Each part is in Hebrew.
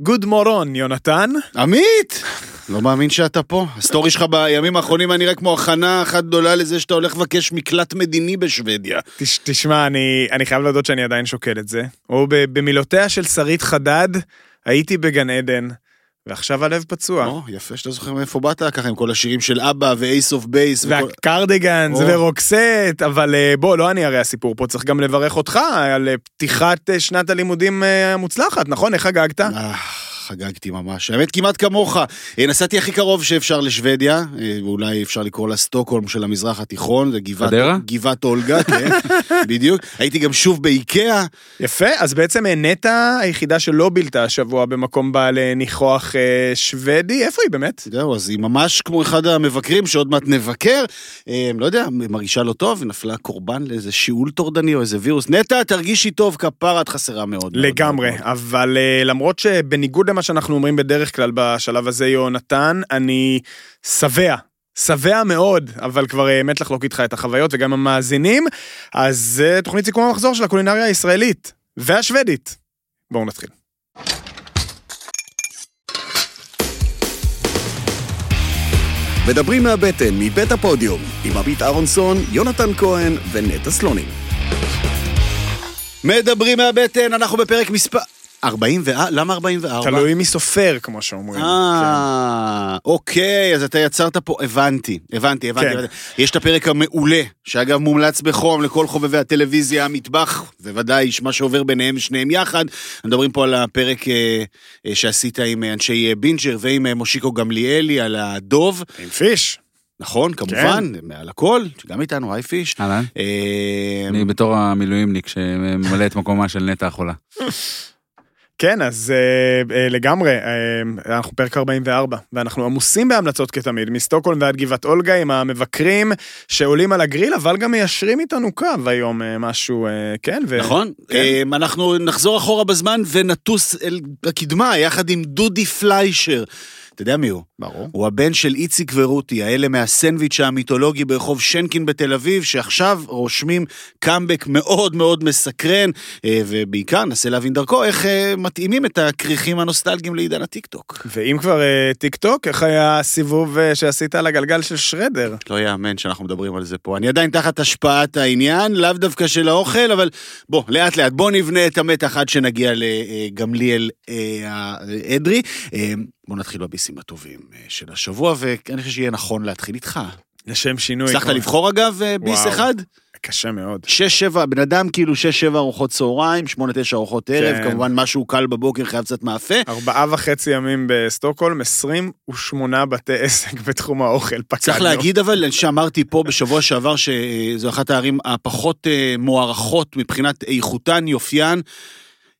God morgon, יונתן. עמית! לא מאמין שאתה פה. הסטורי שלך בימים האחרונים היה נראה כמו הכנה אחת גדולה לזה שאתה הולך לבקש מקלט מדיני בשוודיה. תש, תשמע, אני, אני חייב להודות שאני עדיין שוקל את זה. או במילותיה של שרית חדד, הייתי בגן עדן, ועכשיו הלב פצוע. או, יפה שאתה זוכר מאיפה באת, ככה עם כל השירים של ABBA ו Ace of Base. וה Cardigans או. ו Roxette, אבל אה, בוא, לא אני הרי הסיפור פה, צריך גם לברך אותך על אה, פתיחת אה, שנת הלימודים המוצלחת, נכון? איך חגגת? חגגתי ממש. האמת, כמעט כמוך. אה, נסעתי הכי קרוב שאפשר לשוודיה, אה, ואולי אפשר לקרוא לה סטוקהולם של המזרח התיכון, זה גבעת, חדרה? גבעת אולגה, כן, בדיוק. הייתי גם שוב באיקאה, יפה, אז בעצם נטע היחידה שלא בילתה השבוע במקום בעל ניחוח אה, שוודי, איפה היא באמת? זהו, אז היא ממש כמו אחד המבקרים שעוד מעט נבקר. אה, לא יודע, מרגישה לא טוב, נפלה קורבן לאיזה שיעול טורדני או איזה וירוס. נטע, תרגישי טוב, כפרה, את חסרה מאוד. לגמרי, מאוד, מאוד. אבל למרות שבניגוד למה שאנחנו אומרים בדרך כלל בשלב הזה, יונתן, אני שבע. שבע מאוד, אבל כבר אה, מת לחלוק איתך את החוויות וגם המאזינים, אז זה תוכנית סיכום המחזור של הקולינריה הישראלית והשוודית. בואו נתחיל. מדברים מהבטן, מבית הפודיום, עם עמית אהרונסון, יונתן כהן ונטע סלונים. מדברים מהבטן, אנחנו בפרק מספר... 40 ו... למה 44? תלוי מי סופר, כמו שאומרים. כן. אה, אוקיי, אז אתה יצרת פה, הבנתי, הבנתי, הבנתי. כן. הבנתי. יש את הפרק המעולה, שאגב מומלץ בחום לכל חובבי הטלוויזיה, המטבח, בוודאי מה שעובר ביניהם שניהם יחד. מדברים פה על הפרק אה, אה, שעשית עם אנשי אה, בינג'ר ועם אה, מושיקו גמליאלי, על הדוב. עם פיש. נכון, כמובן, מעל הכל, גם איתנו, היי פיש. אהלן. אה, אני בתור המילואימניק שממלא את מקומה של נטע החולה. כן, אז אה, אה, לגמרי, אה, אנחנו פרק 44, ואנחנו עמוסים בהמלצות כתמיד, מסטוקהולם ועד גבעת אולגה עם המבקרים שעולים על הגריל, אבל גם מיישרים איתנו קו היום אה, משהו, אה, כן? ו... נכון. כן. אמ, אנחנו נחזור אחורה בזמן ונטוס אל הקדמה יחד עם דודי פליישר. אתה יודע מי הוא? ברור. הוא הבן של איציק ורותי, האלה מהסנדוויץ' המיתולוגי ברחוב שנקין בתל אביב, שעכשיו רושמים קאמבק מאוד מאוד מסקרן, אה, ובעיקר ננסה להבין דרכו איך אה, מתאימים את הכריכים הנוסטלגיים לעידן הטיקטוק. ואם כבר אה, טיק טוק, איך היה הסיבוב שעשית על הגלגל של שרדר? לא יאמן שאנחנו מדברים על זה פה. אני עדיין תחת השפעת העניין, לאו דווקא של האוכל, אבל בוא, לאט לאט, בוא נבנה את המתח עד שנגיע לגמליאל. אה, בוא נתחיל בביסים הטובים אה, של השבוע, ואני חושב שיהיה נכון להתחיל איתך. לשם שינוי. הצלחת לבחור אגב אה, ביס וואו. אחד? קשה מאוד. שש, שבע, בן אדם כאילו שש, שבע ארוחות צהריים, שמונה, תשע ארוחות ערב, כן. כמובן משהו קל בבוקר חייב קצת מאפה. ארבעה וחצי ימים בסטוקהולם, 28 בתי עסק בתחום האוכל, פקדנו. צריך להגיד אבל, שאמרתי פה בשבוע שעבר, שזו אחת הערים הפחות אה, מוערכות מבחינת איכותן, יופיין,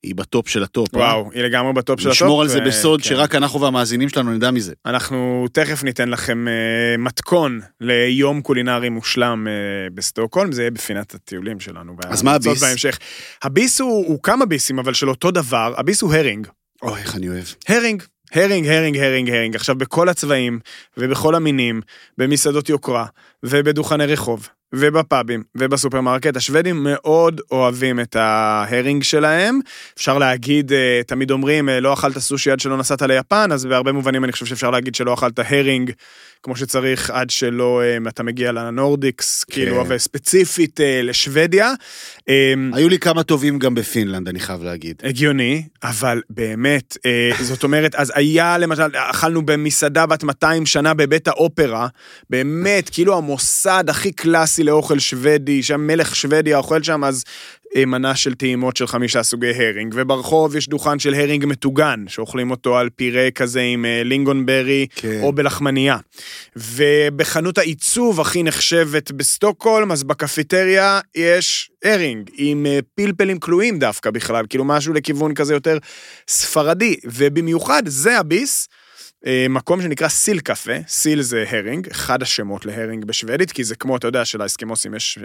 היא בטופ של הטופ. אה? וואו, היא לגמרי בטופ של הטופ. נשמור על זה בסוד, כן. שרק אנחנו והמאזינים שלנו נדע מזה. אנחנו תכף ניתן לכם אה, מתכון ליום קולינרי מושלם אה, בסטוקהולם, זה יהיה בפינת הטיולים שלנו. אז מה הביס? בהמשך. הביס הוא, הוא כמה ביסים, אבל של אותו דבר, הביס הוא הרינג. אוי, איך אני אוהב. הרינג. הרינג, הרינג, הרינג, הרינג. עכשיו, בכל הצבעים ובכל המינים, במסעדות יוקרה ובדוכני רחוב ובפאבים ובסופרמרקט, השוודים מאוד אוהבים את ההרינג שלהם. אפשר להגיד, אה, תמיד אומרים, אה, לא אכלת סושי עד שלא נסעת ליפן, אז בהרבה מובנים אני חושב שאפשר להגיד שלא אכלת הרינג כמו שצריך עד שלא אה, אתה מגיע לנורדיקס, כאילו, אבל ספציפית אה, לשוודיה. אה, היו לי כמה טובים גם בפינלנד, אני חייב להגיד. הגיוני, אבל באמת, זאת אומרת, אז היה למשל, אכלנו במסעדה בת 200 שנה בבית האופרה, באמת, כאילו המוסד הכי קלאסי לאוכל שוודי, שהמלך שוודיה אוכל שם, אז מנה של טעימות של חמישה סוגי הרינג, וברחוב יש דוכן של הרינג מטוגן, שאוכלים אותו על פירה כזה עם אה, לינגונברי, כן. או בלחמנייה. ובחנות העיצוב הכי נחשבת בסטוקהולם, אז בקפיטריה יש הרינג, עם אה, פלפלים כלואים דווקא בכלל, כאילו משהו לכיוון כזה יותר ספרדי, ובמיוחד זה הביס. אה, מקום שנקרא סיל קפה, סיל זה הרינג, אחד השמות להרינג בשוודית, כי זה כמו, אתה יודע, שלאסקימוסים יש,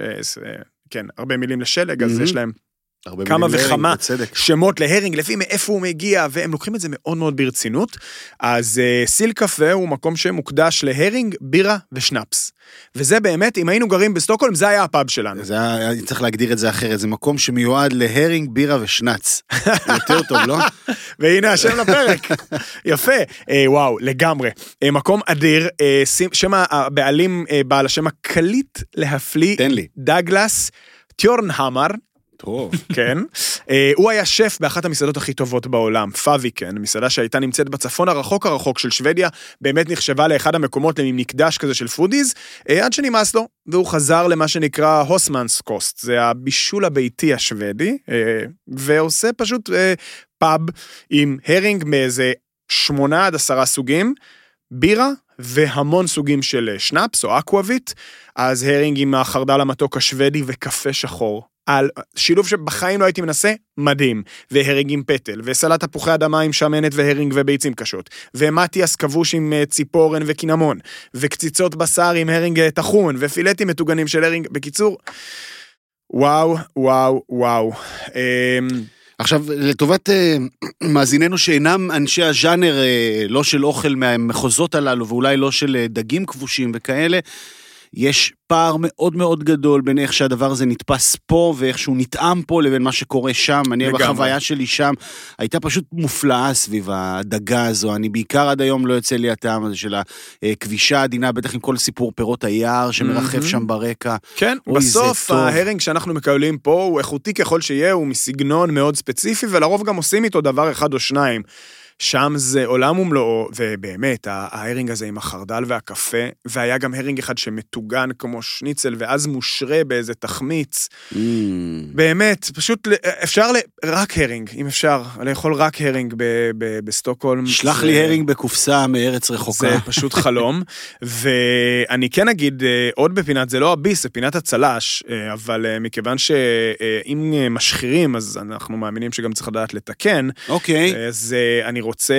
כן, הרבה מילים לשלג, אז. יש להם כמה וכמה בצדק. שמות להרינג, לפי מאיפה הוא מגיע, והם לוקחים את זה מאוד מאוד ברצינות. אז uh, סיל קפה הוא מקום שמוקדש להרינג, בירה ושנאפס. וזה באמת, אם היינו גרים בסטוקהולם, זה היה הפאב שלנו. זה היה, צריך להגדיר את זה אחרת, זה מקום שמיועד להרינג, בירה ושנץ. יותר טוב, לא? והנה השם לפרק. יפה. אה, וואו, לגמרי. אה, מקום אדיר, אה, שים- שם הבעלים, אה, בעל השם הקליט להפליא. דגלס טיורנהמר, טוב. כן. אה, הוא היה שף באחת המסעדות הכי טובות בעולם, פאביקן, מסעדה שהייתה נמצאת בצפון הרחוק הרחוק של שוודיה, באמת נחשבה לאחד המקומות למין מקדש כזה של foodies, אה, עד שנמאס לו, והוא חזר למה שנקרא husmanskost, זה הבישול הביתי השוודי, אה, ועושה פשוט פאב עם הרינג מאיזה שמונה עד עשרה סוגים, בירה והמון סוגים של שנאפס או אקוואביט, אז הרינג עם החרדל המתוק השוודי וקפה שחור. על שילוב שבחיים לא הייתי מנסה, מדהים. והרינג עם פטל, וסלט תפוחי אדמה עם שמנת והרינג וביצים קשות, ומטיאס כבוש עם אה, ציפורן וקינמון, וקציצות בשר עם הרינג אה, טחון, ופילטים מטוגנים של הרינג. בקיצור, וואו, וואו, וואו. אמ, עכשיו, לטובת אה, מאזיננו שאינם אנשי הז'אנר, אה, לא של אוכל מהמחוזות הללו, ואולי לא של אה, דגים כבושים וכאלה, יש פער מאוד מאוד גדול בין איך שהדבר הזה נתפס פה ואיך שהוא נטעם פה לבין מה שקורה שם. אני לגמרי. בחוויה שלי שם הייתה פשוט מופלאה סביב הדגה הזו. אני בעיקר עד היום לא יוצא לי הטעם הזה של הכבישה העדינה, בטח עם כל סיפור פירות היער שמרחף מהמם. שם ברקע. כן, אוי, בסוף. ההרינג שאנחנו מקבלים פה הוא איכותי ככל שיהיה, הוא מסגנון מאוד ספציפי, ולרוב גם עושים איתו דבר אחד או שניים. שם זה עולם ומלואו, ובאמת, ההרינג הזה עם החרדל והקפה, והיה גם הרינג אחד שמטוגן כמו שניצל, ואז מושרה באיזה תחמיץ. Mm. באמת, פשוט אפשר, ל- רק הרינג, אם אפשר, לאכול רק הרינג ב- ב- בסטוקהולם. שלח זה- לי הרינג בקופסה מארץ רחוקה. זה פשוט חלום. ואני כן אגיד אה, עוד בפינת, זה לא הביס, זה פינת הצל"ש, אה, אבל אה, מכיוון שאם משחירים, אז אנחנו מאמינים שגם צריך לדעת לתקן. אוקיי. אז אה, אני רוצה,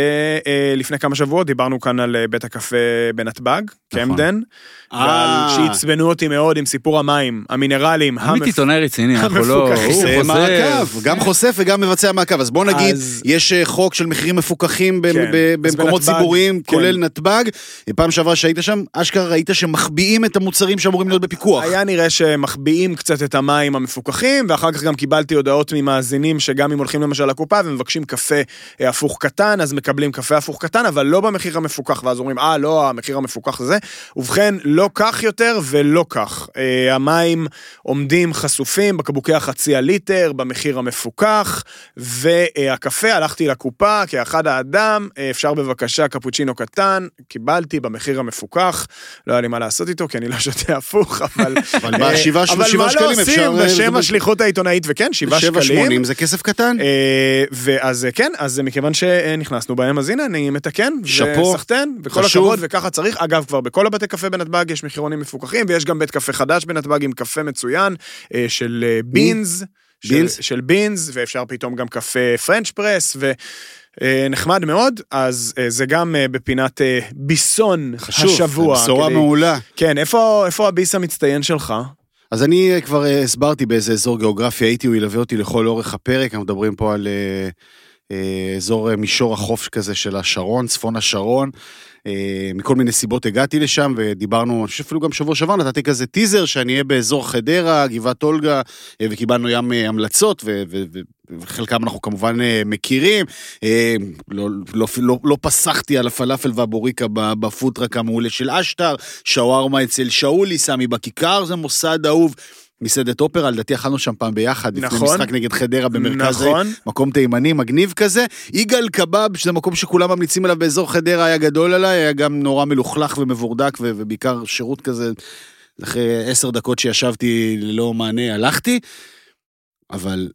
אה, לפני כמה שבועות דיברנו כאן על אה, בית הקפה בנתב"ג, קמדן, ועל אה. שעצבנו אותי מאוד עם סיפור המים, המינרלים, עמית המפ- עיתונאי רציני, אנחנו לא... המפוקחים. הוא. מעקב, גם חושף וגם מבצע מעקב. אז בוא נגיד, אז- יש אה, חוק של מחירים מפוקחים ב- כן, במקומות בנתב"ג, ציבוריים, כן. כולל נתב"ג. פעם שעברה שהיית שם, אשכרה ראית שמחביאים את המוצרים שאמורים להיות בפיקוח. היה נראה שמחביאים קצת את המים המפוקחים, ואחר כך גם קיבלתי הודעות ממאזינים שגם אם הולכים למשל לקופה ומבקשים קפה הפוך קטן, אז מקבלים קפה הפוך קטן, אבל לא במחיר המפוקח, ואז אומרים, אה, לא, המחיר המפוקח זה. ובכן, לא כך יותר ולא כך. אה, המים עומדים חשופים בקבוקי החצי הליטר, במחיר המפוקח, והקפה, הלכתי לקופה כאחד האדם, אה, אפשר בבקשה קפוצ'ינו קטן, קיבלתי במחיר המפוקח, לא היה לי מה לעשות איתו, כי אני לא שותה הפוך, אבל... אבל בשבעה אבל שבעה מה שקלים לא אפשר, עושים אה, בשם לדבר- השליחות העיתונאית, וכן, שבעה שבע שקלים. שמונים זה כסף קטן? אה, ואז אה, כן, אז מכיוון שנכנסנו בהם, אז הנה, אני מתקן, שאפו, וסחטיין, וכל חשוב. הכבוד, וככה צריך. אגב, כבר בכל הבתי קפה בנתב"ג יש מחירונים מפוקחים, ויש גם בית קפה חדש בנתב"ג עם קפה מצוין, אה, של אה, בינז. של- בינז? של בינז, ואפשר פתאום גם קפה פרנץ' פרס, ו... אה, נחמד מאוד, אז אה, זה גם אה, בפינת אה, ביסון חשוב, השבוע. בשורה כדי- מעולה. כן, איפה, איפה הביס המצטיין שלך? אז אני אה, כבר אה, הסברתי באיזה אזור גיאוגרפי הייתי, הוא ילווה אותי לכל אורך הפרק, אנחנו מדברים פה על אה, אה, אזור אה, מישור החוף כזה של השרון, צפון השרון. אה, מכל מיני סיבות הגעתי לשם ודיברנו, אני חושב אפילו גם שבוע שעבר נתתי כזה טיזר שאני אהיה באזור חדרה, גבעת אולגה, אה, וקיבלנו ים אה, המלצות, וחלקם אנחנו כמובן אה, מכירים. אה, לא, לא, לא, לא פסחתי על הפלאפל והבוריקה ב- ב food truck המעולה של אשטר, שווארמה אצל שאולי, סמי בכיכר, זה מוסד אהוב. מסעדת אופרה, לדעתי אכלנו שם פעם ביחד, לפני נכון. משחק נגד חדרה במרכז. נכון. מקום תימני מגניב כזה. יגאל קבב, שזה מקום שכולם ממליצים עליו באזור חדרה, היה גדול עליי, היה גם נורא מלוכלך ומבורדק, ו- ובעיקר שירות כזה, אחרי עשר דקות שישבתי ללא מענה, הלכתי. אבל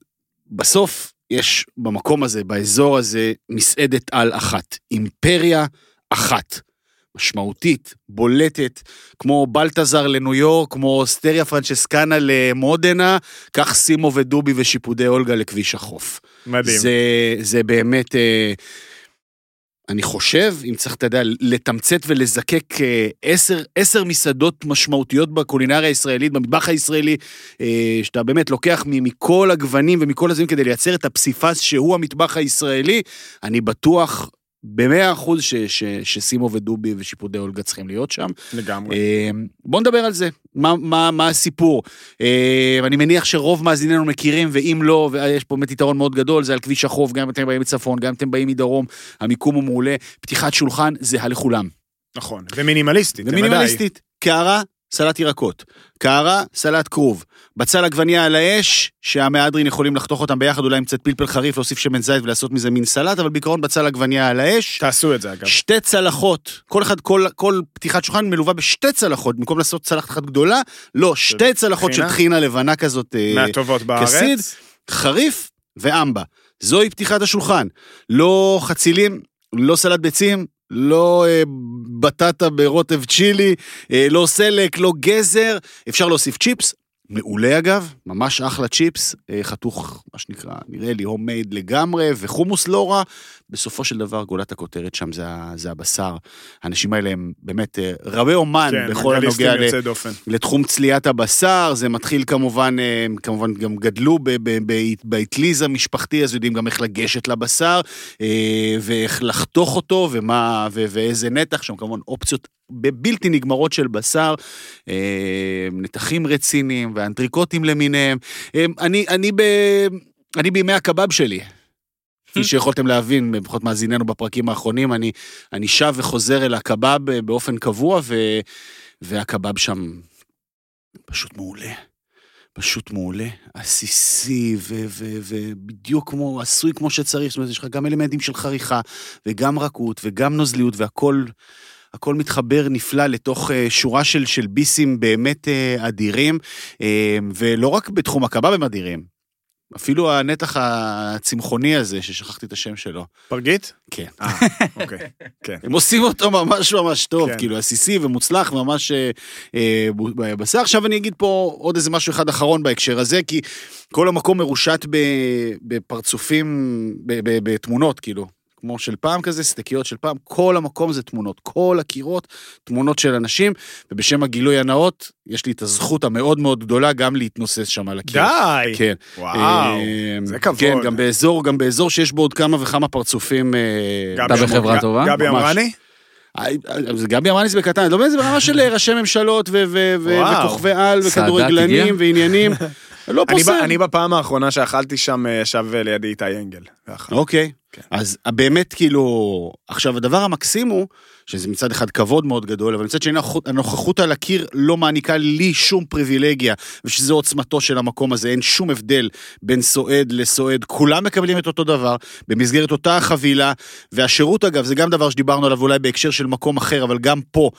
בסוף יש במקום הזה, באזור הזה, מסעדת על אחת. אימפריה אחת. משמעותית, בולטת, כמו בלטזר לניו יורק, כמו סטריה פרנצ'סקנה למודנה, כך סימו ודובי ושיפודי אולגה לכביש החוף. מדהים. זה, זה באמת... אה, אני חושב, אם צריך, אתה יודע, לתמצת ולזקק אה, עשר, עשר מסעדות משמעותיות בקולינריה הישראלית, במטבח הישראלי, אה, שאתה באמת לוקח מכל הגוונים ומכל הזמן כדי לייצר את הפסיפס שהוא המטבח הישראלי, אני בטוח במאה אחוז ש- ש- שסימו ודובי ושיפודי אולגה צריכים להיות שם. לגמרי. אה, בוא נדבר על זה, מה, מה, מה הסיפור. אה, אני מניח שרוב מאזיננו מכירים, ואם לא, ויש פה באמת יתרון מאוד גדול, זה על כביש החוף, גם אם אתם באים מצפון, גם אם אתם באים מדרום, המיקום הוא מעולה. פתיחת שולחן זהה לכולם. נכון. ומינימליסטית. ומינימליסטית, קערה, סלט ירקות. קערה, סלט כרוב. בצל עגבנייה על האש, שהמהדרין יכולים לחתוך אותם ביחד, אולי עם קצת פלפל חריף, להוסיף שמן זית ולעשות מזה מין סלט, אבל בעיקרון בצל עגבנייה על האש. תעשו את זה, אגב. שתי צלחות, כל אחד, כל, כל פתיחת שולחן מלווה בשתי צלחות, במקום לעשות צלחת אחת גדולה, לא, שתי צלחות של טחינה? טחינה לבנה כזאת, אה, מהטובות בארץ. כסיד. חריף ואמבה. זוהי פתיחת השולחן. לא חצילים, לא סלט ביצים, לא אה, בטטה ברוטב צ'ילי, אה, לא סלק, לא גזר, אפשר להוסיף צ'יפס. מעולה אגב, ממש אחלה צ'יפס, אה, חתוך, מה שנקרא, נראה לי הום מייד לגמרי, וחומוס לא רע. בסופו של דבר, גולת הכותרת שם זה, זה הבשר. האנשים האלה הם באמת אה, רבי אומן כן, בכל הנוגע ל... לתחום צליית הבשר, זה מתחיל כמובן, אה, הם כמובן גם גדלו באטליז המשפחתי, אז יודעים גם איך לגשת לבשר, ואיך לחתוך אותו, ומה, ו- ואיזה נתח, שם כמובן אופציות בלתי נגמרות של בשר, אה, נתחים רציניים ואנטריקוטים למיניהם. אה, אני, אני, ב, אני בימי הקבב שלי. כפי שיכולתם להבין, לפחות מאזיננו בפרקים האחרונים, אני, אני שב וחוזר אל הקבב אה, באופן קבוע, ו, והקבב שם פשוט מעולה. פשוט מעולה, עסיסי ובדיוק כמו, עשוי כמו שצריך, זאת אומרת, יש לך גם אלמנטים של חריכה, וגם רכות, וגם נוזליות, והכל הכל מתחבר נפלא לתוך אה, שורה של, של ביסים באמת אה, אדירים, אה, ולא רק בתחום הקבב הם אדירים, אפילו הנתח הצמחוני הזה, ששכחתי את השם שלו. פרגית? כן. אה, אוקיי. כן. הם עושים אותו ממש ממש טוב, כן. כאילו עסיסי ומוצלח, ממש אה, בשר. עכשיו אני אגיד פה עוד איזה משהו אחד אחרון בהקשר הזה, כי כל המקום מרושת בפרצופים, בתמונות, כאילו. כמו של פעם כזה, סטקיות של פעם, כל המקום זה תמונות, כל הקירות, תמונות של אנשים, ובשם הגילוי הנאות, יש לי את הזכות המאוד מאוד גדולה גם להתנוסס שם על הקיר. די! כן. וואו, אה, זה כבוד. כן, גם באזור, גם באזור שיש בו עוד כמה וכמה פרצופים. אה, אתה אמר- בחברה ג- טובה? גבי. אמרני? זה גבי אמרני זה בקטן, אני לא מבין, זה ברמה של ראשי ממשלות ו- ו- ו- וואו. וכוכבי על וכדורגלנים? ועניינים. לא פוסל. אני בפעם האחרונה שאכלתי שם, אה, ישב לידי איתי אנגל. אוקיי. כן. אז באמת כאילו, עכשיו הדבר המקסים הוא, שזה מצד אחד כבוד מאוד גדול, אבל מצד שני הנוכחות- על הקיר לא מעניקה לי שום פריבילגיה, ושזו עוצמתו של המקום הזה, אין שום הבדל בין סועד לסועד, כולם מקבלים את אותו דבר, במסגרת אותה החבילה, והשירות אגב, זה גם דבר שדיברנו עליו אולי בהקשר של מקום אחר, אבל גם פה,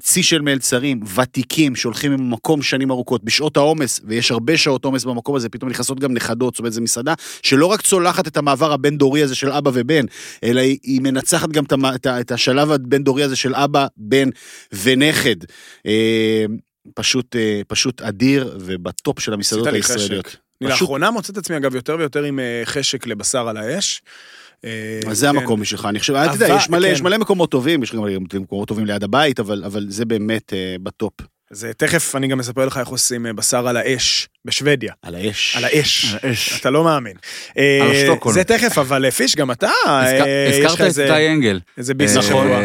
צי של מלצרים, ותיקים, שהולכים עם מקום שנים ארוכות, בשעות העומס, ויש הרבה שעות עומס במקום הזה, פתאום נכנסות גם נכדות, זאת אומרת, זו מסעדה שלא רק צולחת את המעבר הבין-דורי הזה של אבא ובן, אלא היא, היא מנצחת גם את, את, השלב הבין-דורי הזה של אבא, בן ונכד. אה, פשוט, אה, פשוט אדיר, וב top של המסעדות הישראליות. פשוט- לאחרונה מוצא את עצמי אגב יותר ויותר עם אה, חשק לבשר על האש. אה, אז זה כן. המקום בשבילך, אני חושב, אתה יודע, אבל- יש מלא, כן. יש מלא מקומות טובים, יש גם מקומות טובים ליד הבית, אבל, זה באמת אה, ב top. אז אה, תכף אני גם אספר לך איך עושים אה, בשר על האש בשוודיה. על האש. על האש. על האש. אתה לא מאמין. אה, על השטוקהולם. זה תכף, אבל אה, פיש, גם אתה, אה, הזכרת את איתי אנגל. איזה ביס אה, השבוע.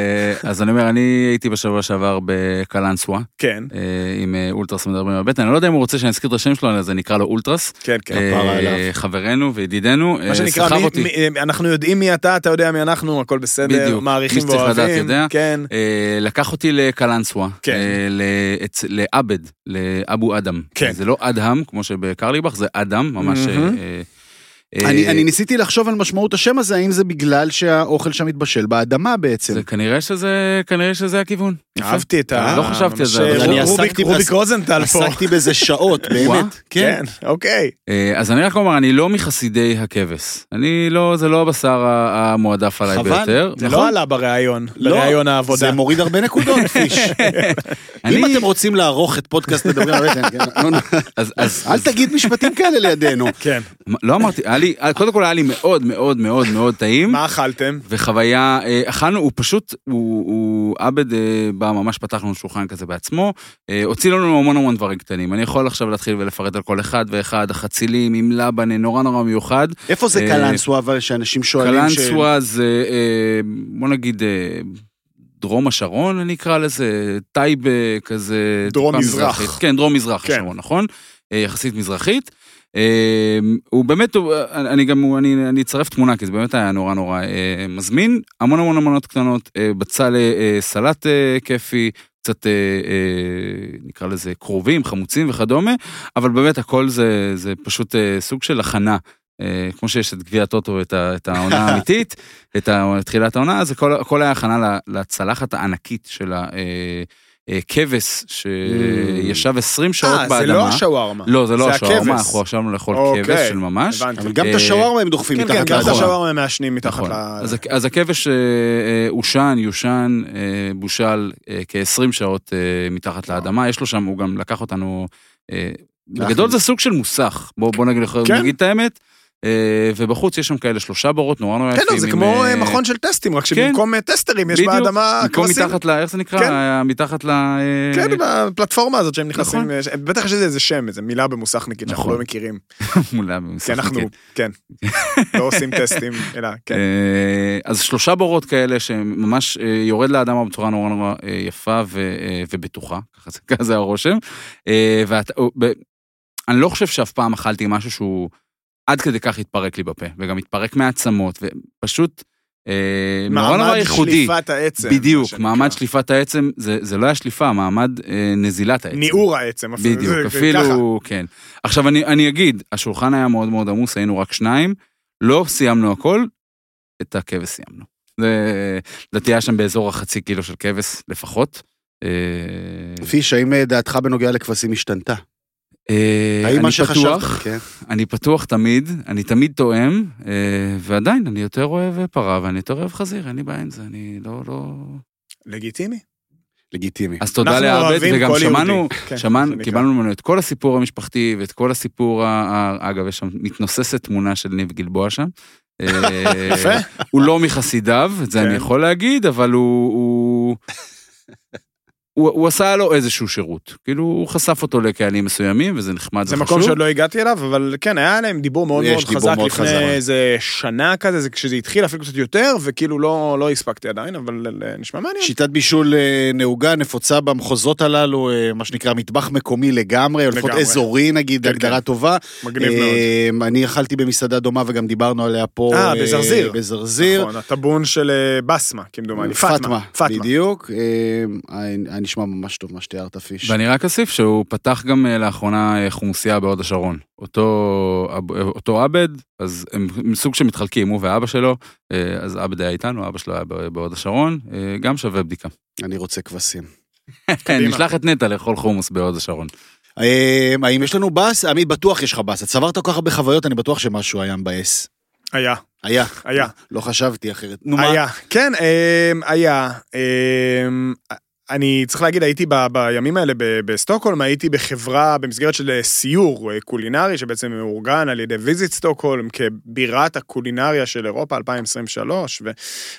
אז אני אומר, אני הייתי בשבוע שעבר בקלנסווה, כן, אה, עם אה, אולטרס מדברים בבטן, אני לא יודע אם הוא רוצה שאני אזכיר את השם שלו, אז אני אקרא לו אולטרס. כן, כן. אה. חברנו וידידנו, אה, מה שנקרא, אותי. אנחנו יודעים מי אתה, אתה יודע מי אנחנו, הכל בסדר, בדיוק. מעריכים מי שצריך לדעת ואוהבים. יודע. כן, אה, לקח אותי לקלנסווה, כן. אה, לעבד, לאבו אדם. כן. זה לא אדהם, כמו שבקרליבך, זה אדם, ממש... אה, אני, אני ניסיתי לחשוב על משמעות השם הזה, האם זה בגלל שהאוכל שם מתבשל באדמה בעצם. זה כנראה שזה, כנראה שזה הכיוון. אהבתי את ה... לא חשבתי על זה, רוביק- עסקתי רוביק בס- רוזנטל פה. עסקתי בזה שעות, באמת. כן. כן, אוקיי. אה, אז אני רק אומר, אני לא מחסידי הכבש. אני לא, זה לא הבשר המועדף עליי חבל. ביותר. זה נכון? לא עלה בריאיון, לא, בריאיון העבודה. זה מוריד הרבה נקודות, פיש. אם אתם רוצים לערוך את פודקאסט מדברים על בטן, כן, לא, לא. אז, אז, אל תגיד משפטים כאלה לידינו. כן. לא אמרתי, היה לי, קודם כל היה לי מאוד מאוד מאוד מאוד טעים. מה אכלתם? וחוויה, אה, אכלנו, הוא פשוט, הוא, עבד אה, בא, ממש פתח לנו שולחן כזה בעצמו, אה, הוציא לנו המון המון דברים קטנים. אני יכול עכשיו להתחיל ולפרט על כל אחד ואחד, החצילים עם לבן, אה, נורא נורא מיוחד. איפה זה קלנסווה, אבל שאנשים שואלים ש... קלנסווה זה, בוא נגיד, דרום השרון, אני אקרא לזה, טייבה כזה. דרום מזרח. מזרחית. כן, דרום מזרח כן. השרון, נכון? יחסית מזרחית. אה, הוא באמת, אני גם, אני אני אצרף תמונה, כי זה באמת היה נורא נורא אה, מזמין. המון המון המונות קטנות, אה, בצל אה, סלט כיפי, קצת נקרא לזה קרובים, חמוצים וכדומה, אבל באמת הכל זה, זה פשוט סוג של הכנה. כמו שיש את גביע הטוטו, את, ה- העונה האמיתית, את ה- תחילת העונה, אז הכל, היה הכנה לצלחת הענקית של הכבש, שישב 20 שעות אה, באדמה. זה לא השווארמה. לא, זה לא השווארמה. אנחנו ישבנו לאכול אוקיי, כבש של ממש. הבנתי. אבל גם את אה, השווארמה הם דוחפים כן, כן, מתחת גם את. השווארמה הם מעשנים מתחת נכון. ל... אז, הכ- אז הכבש אה, אה, אושן, יושן, אה, בושל אה, כ-20 שעות אה, מתחת לאדמה, יש לו שם, הוא גם לקח אותנו, אה, בגדול זה סוג של מוסך, בוא, בוא נגיד, כן. נגיד את האמת, אה, ובחוץ יש שם כאלה שלושה בורות נורא נורא כן, יפים. לא, זה כמו אה, מכון של טסטים, רק שבמקום אה, טסטרים יש באדמה במקום כבשים. מתחת ל... איך זה נקרא? כן. אה, מתחת ל... אה, כן, בפלטפורמה הזאת שהם נכנסים, נכון. בטח יש איזה שם, איזה מילה במוסכניקית שאנחנו נכון. לא מכירים. מולה כי במוסכניקית. אנחנו, כן, לא עושים טסטים, אלא, כן. אה, אז שלושה בורות כאלה שממש אה, יורד לאדמה בצורה נורא נורא אה, יפה אה, ובטוחה, ככה זה- הרושם. אה, אני לא חושב שאף פעם אכלתי משהו שהוא עד כדי כך התפרק לי בפה, וגם התפרק מעצמות, ופשוט אה, נורא נורא מעמד ייחודי. שליפת העצם. בדיוק. מעמד שליפת העצם, זה זה לא היה שליפה, מעמד אה, נזילת העצם. ניעור העצם. אפילו, בדיוק, זה- זה אפילו, כן. עכשיו אני, אני אגיד, השולחן היה מאוד מאוד עמוס, היינו רק שניים, לא סיימנו הכל, את הכבש סיימנו. זה, לדעתי היה שם באזור החצי קילו של כבש לפחות. אה, פיש, האם אה, דעתך בנוגע לכבשים השתנתה? אה, האם מה שחשבת? כן. אני פתוח תמיד, אני תמיד תואם, אה, ועדיין אני יותר אוהב פרה ואני יותר אוהב חזיר, אין לי בעיה עם זה, אני לא, לא... לגיטימי. לגיטימי. אז תודה לעבד, וגם שמענו. כן, שמענו. קיבלנו ממנו את כל הסיפור המשפחתי ואת כל הסיפור, ה- אגב, יש שם מתנוססת תמונה של ניב גלבוע שם. אה, יפה. הוא לא מחסידיו, את זה כן. אני יכול להגיד, אבל הוא... הוא... הוא, עשה לו איזשהו שירות, כאילו הוא חשף אותו לקהלים מסוימים וזה נחמד זה וחשוב. מקום שעוד לא הגעתי אליו, אבל כן, היה להם דיבור מאוד מאוד דיבור חזק מאוד לפני חזק. איזה שנה כזה, זה כשזה התחיל אפילו קצת יותר, וכאילו לא לא הספקתי עדיין, אבל אה, נשמע מעניין. שיטת בישול אה, נהוגה, נפוצה במחוזות הללו, אה, מה שנקרא מטבח מקומי לגמרי, או לפחות. אזורי נגיד, כן, הגדרה כן. טובה. מגניב מאוד. אה, אני אכלתי במסעדה דומה וגם דיברנו עליה פה. אה, בזרזיר. בזרזיר. נכון, הטבון של אה, בסמה, כמדומני. פאטמה. פאטמה. בדיוק. אה, נשמע ממש טוב מה שתיארת, פיש. ואני רק אוסיף שהוא פתח גם אה, לאחרונה אה, חומוסייה בהוד השרון. אותו, אב- אותו עבד, אז הם סוג שמתחלקים, הוא ואבא שלו, אה, אז עבד היה איתנו, אבא שלו היה בהוד השרון, אה, גם שווה בדיקה. אני רוצה כבשים. נשלח את נטע לאכול חומוס בהוד השרון. אה, האם יש לנו באס? עמית, בטוח יש לך באס. את צברת כל כך הרבה חוויות, אני בטוח שמשהו היה מבאס. היה, היה. היה. לא חשבתי אחרת. נו מה? היה, כן, אמ, היה. אני צריך להגיד, הייתי ב, בימים האלה ב- בסטוקהולם, הייתי בחברה במסגרת של אה, סיור אה, קולינרי, שבעצם מאורגן על ידי Visit Stockholm כבירת הקולינריה של אירופה 2023, ו...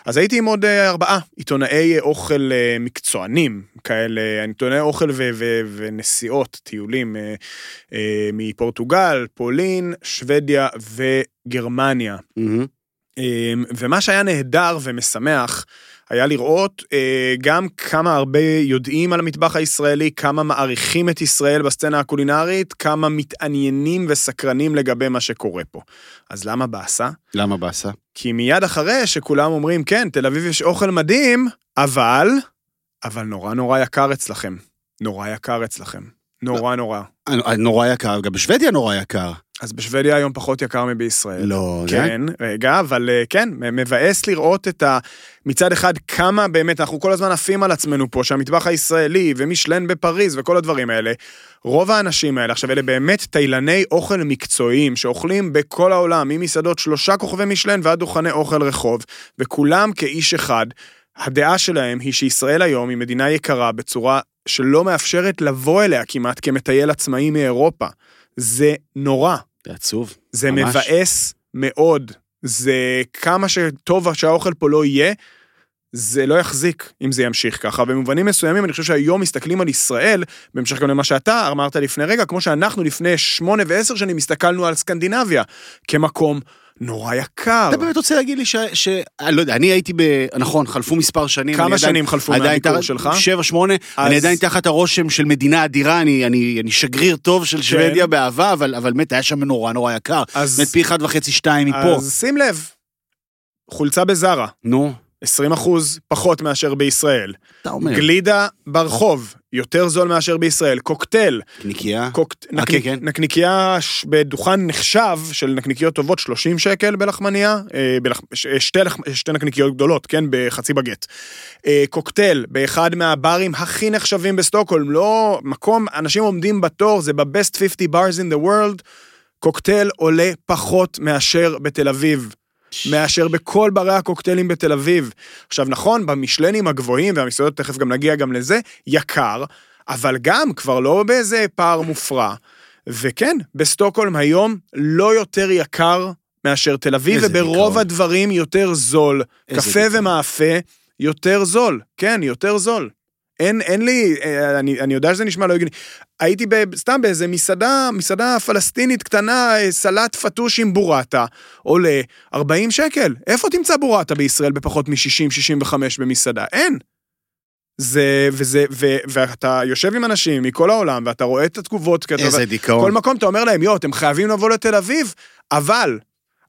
אז הייתי עם עוד אה, ארבעה עיתונאי אוכל מקצוענים כאלה, עיתונאי אוכל ו- ו- ונסיעות, טיולים מפורטוגל, פולין, שוודיה וגרמניה. אמ, ומה שהיה נהדר ומשמח היה לראות אה, גם כמה הרבה יודעים על המטבח הישראלי, כמה מעריכים את ישראל בסצנה הקולינרית, כמה מתעניינים וסקרנים לגבי מה שקורה פה. אז למה באסה? למה באסה? כי מיד אחרי שכולם אומרים, כן, תל אביב יש אוכל מדהים, אבל, אבל נורא נורא יקר אצלכם. נורא יקר אצלכם. נורא נורא. נורא יקר, גם בשוודיה נורא יקר. אז בשוודיה היום פחות יקר מבישראל. לא, זה... כן, רגע, אבל אה, כן, מבאס לראות את ה... מצד אחד, כמה באמת, אנחנו כל הזמן עפים על עצמנו פה, שהמטבח הישראלי, ומישלן בפריז, וכל הדברים האלה. רוב האנשים האלה, עכשיו, אלה באמת תאילני אוכל מקצועיים, שאוכלים בכל העולם, ממסעדות שלושה כוכבי מישלן ועד דוכני אוכל רחוב, וכולם כאיש אחד. הדעה שלהם היא שישראל היום היא מדינה יקרה בצורה שלא מאפשרת לבוא אליה כמעט כמטייל עצמאי מאירופה. זה נורא. זה עצוב. זה ממש. מבאס מאוד. זה כמה שטוב שהאוכל פה לא יהיה, זה לא יחזיק אם זה ימשיך ככה. במובנים מסוימים אני חושב שהיום מסתכלים על ישראל, בהמשך גם למה שאתה אמרת לפני רגע, כמו שאנחנו לפני שמונה ועשר שנים הסתכלנו על סקנדינביה, כמקום נורא יקר. אתה באמת רוצה להגיד לי ש... ש... אני לא יודע, אני הייתי ב... נכון, חלפו מספר שנים. כמה אני עדיין- שנים חלפו מהביקור שלך? שבע, שמונה. אז- אני עדיין תחת הרושם של מדינה אדירה, אני, אני, אני שגריר טוב של שוודיה באהבה, אבל, אבל באמת היה שם נורא נורא יקר. אז, באמת פי אחד וחצי, שתיים מפה. אז שים לב, חולצה בזארה, נו, 20 אחוז פחות מאשר בישראל. אתה אומר. גלידה ברחוב, יותר זול מאשר בישראל. קוקטייל, נקייה. קוקט... אה, כן, כן. נקניקייה ש- בדוכן נחשב של נקניקיות טובות 30 שקל בלחמניה, אה, בלח... ש- שתי, לח... שתי נקניקיות גדולות, כן, בחצי בגט. אה, קוקטייל באחד מהברים הכי נחשבים בסטוקהולם, לא מקום, אנשים עומדים בתור, זה ב-best 50 bars in the world, קוקטייל עולה פחות מאשר בתל אביב. מאשר בכל ברי הקוקטיילים בתל אביב. עכשיו נכון, במשלנים הגבוהים, והמסעדות, תכף גם נגיע גם לזה, יקר, אבל גם כבר לא באיזה פער מופרע. וכן, בסטוקהולם היום לא יותר יקר מאשר תל אביב, וברוב דיכאון. הדברים יותר זול. קפה דיכאון. ומאפה, יותר זול. כן, יותר זול. אין, אין לי, אה, אני, אני יודע שזה נשמע לא הגיוני. הייתי ב, סתם באיזה מסעדה, מסעדה פלסטינית קטנה, אה, סלט פטוש עם בורטה, עולה 40 שקל. איפה תמצא בורטה בישראל בפחות מ-60-65 במסעדה? אין. זה, וזה, ו, ואתה יושב עם אנשים מכל העולם, ואתה רואה את התגובות, אתה- איזה כל דיכאון. מקום אתה אומר להם, יו, אתם חייבים לבוא לתל אביב, אבל,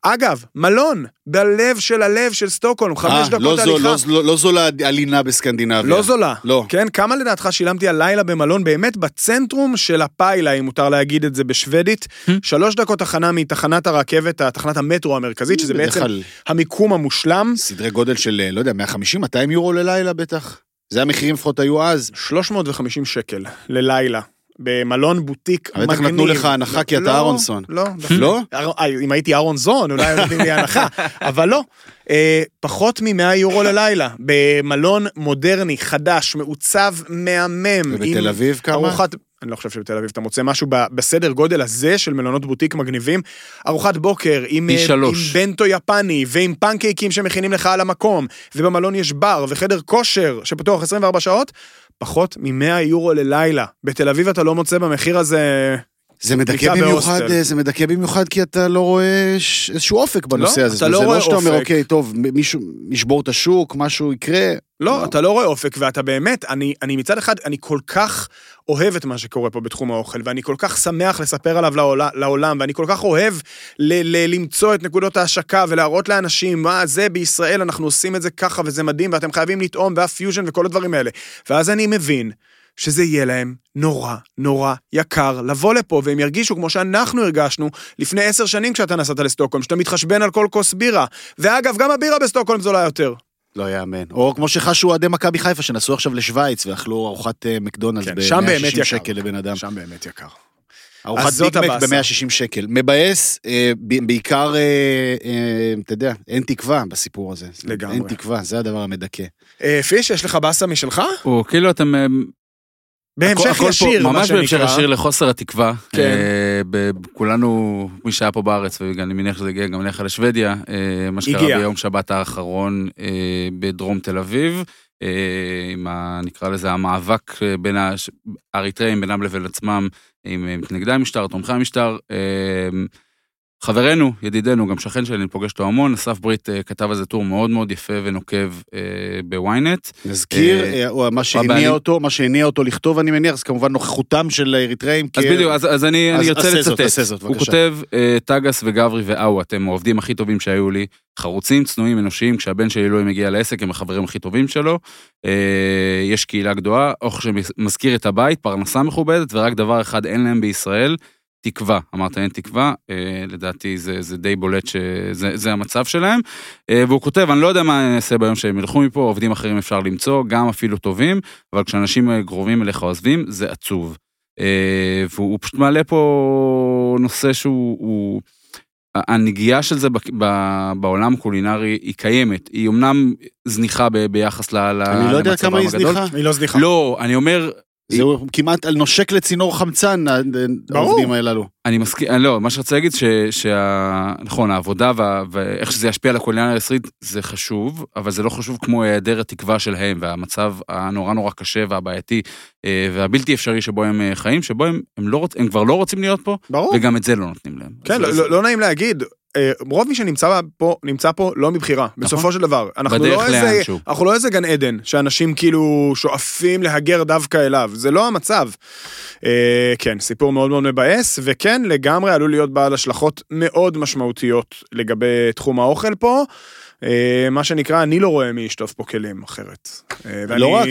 אגב, מלון, בלב של הלב של סטוקהולם, חמש אה, דקות לא זול, הליכה. לא, זול- לא זולה הלינה בסקנדינביה. לא זולה. לא. כן, כמה לדעתך שילמתי על לילה במלון באמת בצנטרום של הפיילה, אם מותר להגיד את זה בשוודית. שלוש דקות הכנה מתחנת הרכבת, תחנת המטרו המרכזית, שזה בעצם כלל המיקום המושלם. סדרי גודל של, אה, לא יודע, 150-200 יורו ללילה בטח. זה המחירים לפחות היו אז. 350 שקל ללילה. במלון בוטיק מגניב. בטח נתנו לך הנחה כי אתה לא, אהרונסון. לא, לא? אר- אה, אם הייתי אהרון זון, אולי היו נותנים לי הנחה, אבל לא. אה, פחות מ-100 יורו ללילה, במלון מודרני, חדש, מעוצב, מהמם. ובתל אביב כמה? ארוחת, אני לא חושב שבתל אביב אתה מוצא משהו ב- בסדר גודל הזה של מלונות בוטיק מגניבים. ארוחת בוקר עם, אה, עם. בנטו יפני ועם פנקייקים שמכינים לך על המקום, ובמלון יש בר וחדר כושר שפתוח 24 שעות, פחות מ-100 יורו ללילה. בתל אביב אתה לא מוצא במחיר הזה... זה מדכא במיוחד, זה מדכא במיוחד כי אתה לא רואה ש- איזשהו אופק בנושא לא, הזה. אתה לא זה רואה לא שאתה אומר, אופק. אוקיי, טוב, מישהו ישבור את השוק, משהו יקרה. לא, אתה לא רואה אופק, ואתה באמת, אני, אני מצד אחד, אני כל כך אוהב את מה שקורה פה בתחום האוכל, ואני כל כך שמח לספר עליו לעולם, לעולם ואני כל כך אוהב ל, ל, למצוא את נקודות ההשקה ולהראות לאנשים, מה זה בישראל, אנחנו עושים את זה ככה וזה מדהים, ואתם חייבים לטעום, והפיוז'ן וכל הדברים האלה. ואז אני מבין שזה יהיה להם נורא נורא יקר לבוא לפה, והם ירגישו כמו שאנחנו הרגשנו לפני עשר שנים כשאתה נסעת לסטוקהולם, שאתה מתחשבן על כל כוס בירה. ואגב, גם הבירה בסטוקהולם זולה יותר. לא יאמן. או כמו שחשו אוהדי מכבי חיפה שנסעו עכשיו לשוויץ ואכלו ארוחת אה, מקדונלדס כן, שם באמת ב-160 יקר. שקל לבן אדם. שם באמת יקר. ארוחת ביגמק הבאסה. ב-160 שקל. מבאס, אה, ב- בעיקר, אה, אה, אתה יודע, אין תקווה בסיפור הזה. לגמרי. אין תקווה, זה הדבר המדכא. אה, פיש, יש לך באסה משלך? או כאילו אתם... בהמשך פה ישיר, מה ממש בהמשך שנקרא. ישיר לחוסר התקווה. כן. אה, ב- כולנו, מי שהיה פה בארץ, ואני מניח שזה הגיע גם אליך לשוודיה, אה, מה שקרה. ביום שבת האחרון אה, בדרום תל אביב, אה, עם ה... נקרא לזה המאבק בין האריתראים בינם לבין עצמם, עם מתנגדי המשטר, תומכי המשטר. אה, חברנו, ידידנו, גם שכן שלי, אני פוגש אותו המון, אסף ברית אה, כתב על זה טור מאוד מאוד יפה ונוקב אה, בוויינט. נזכיר, אה, מה שהניע אותו, מה שהניע אותו לכתוב, אני מניח, זה כמובן נוכחותם של האריתראים. אז בדיוק, אז, אז אני, זאת, לצטט. הוא. כותב, טגס וגברי ואהו, אתם העובדים הכי טובים שהיו לי, חרוצים, צנועים, אנושיים, כשהבן שלי לא מגיע לעסק, הם החברים הכי טובים שלו. יש קהילה גדולה, אוכל שמזכיר את הבית, פרנסה מכובדת, ורק דבר אחד אין להם בישראל, תקווה, אמרת אין תקווה, אה, לדעתי זה, זה די בולט שזה זה המצב שלהם. אה, והוא כותב, אני לא יודע מה אני אעשה ביום שהם ילכו מפה, עובדים אחרים אפשר למצוא, גם אפילו טובים, אבל כשאנשים קרובים אליך עוזבים, זה עצוב. אה, והוא פשוט מעלה פה נושא שהוא... הוא, הנגיעה של זה בעולם הקולינרי היא קיימת, היא אמנם זניחה ביחס הגדול. אני לא יודע כמה היא זניחה. היא לא זניחה. לא, אני אומר, זה כמעט נושק לצינור חמצן, העובדים הללו. אני מסכים, לא, מה שרציתי להגיד, שנכון, העבודה ואיך שזה ישפיע על הקולינריה הישראלית זה חשוב, אבל זה לא חשוב כמו היעדר התקווה שלהם והמצב הנורא נורא קשה והבעייתי אה, והבלתי אפשרי שבו הם אה, חיים, שבו הם, הם, לא רוצ, הם כבר לא רוצים להיות פה, ברור. וגם את זה לא נותנים להם. כן, לא, לא, לא נעים להגיד, אה, רוב מי שנמצא פה, נמצא פה לא מבחירה, נכון. בסופו של דבר. אנחנו לא, איזה, אנחנו לא איזה גן עדן, שאנשים כאילו שואפים להגר דווקא אליו, זה לא המצב. אה, כן, סיפור מאוד מאוד מבאס, וכן, לגמרי עלול להיות בעל השלכות מאוד משמעותיות לגבי תחום האוכל פה. אה, מה שנקרא, אני לא רואה מי ישטוף פה כלים אחרת. לא רק,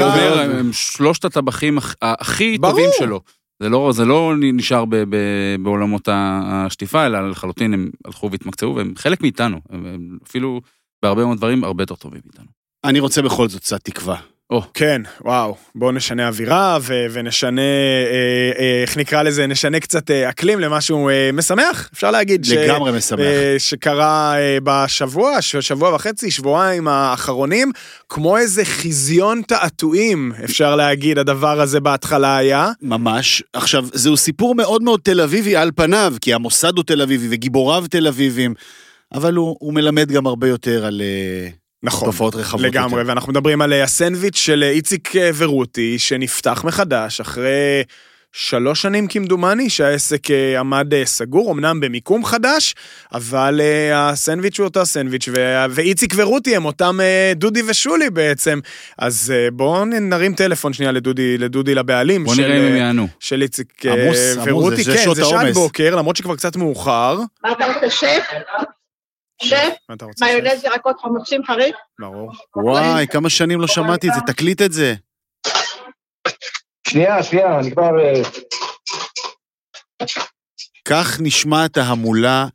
אומר, הם שלושת הטבחים הכי טובים שלו. זה לא, זה לא נשאר ב, ב, בעולמות השטיפה, אלא לחלוטין הם הלכו והתמקצעו, והם חלק מאיתנו, הם, הם אפילו בהרבה מאוד דברים הרבה יותר טובים מאיתנו. אני רוצה בכל זאת קצת תקווה. או. כן, וואו, בואו נשנה אווירה ו- ונשנה, אה, אה, איך נקרא לזה, נשנה קצת אה, אקלים למשהו אה, משמח, אפשר להגיד. לגמרי ש- משמח. אה, שקרה אה, בשבוע, שבוע וחצי, שבועיים האחרונים, כמו איזה חזיון תעתועים, אפשר להגיד, הדבר הזה בהתחלה היה. ממש. עכשיו, זהו סיפור מאוד מאוד תל אביבי על פניו, כי המוסד הוא תל אביבי וגיבוריו תל אביבים, אבל הוא, הוא מלמד גם הרבה יותר על... אה... נכון, תופעות רחבות לגמרי, יותר. ואנחנו מדברים על אה, הסנדוויץ' של אה, איציק אה, ורותי, שנפתח מחדש אחרי שלוש שנים כמדומני, שהעסק עמד סגור, אמנם במיקום חדש, אבל הסנדוויץ' הוא אותו הסנדוויץ', ו- ואיציק ורותי הם אותם דודי ושולי בעצם. אז בואו נרים טלפון שנייה לדודי, לדודי לבעלים. בוא נראה אם הם יענו. של איציק עמוס, ורותי, עמוס, כן, זה שעת. בוקר, למרות שכבר קצת מאוחר. מה אתה רוצה, שף? מיונז ירקות חמוצים חריף? ברור. וואי, כמה שנים לא שמעתי את זה, תקליט את זה. שנייה, שנייה, אני כבר... אה, כך נשמעת ההמולה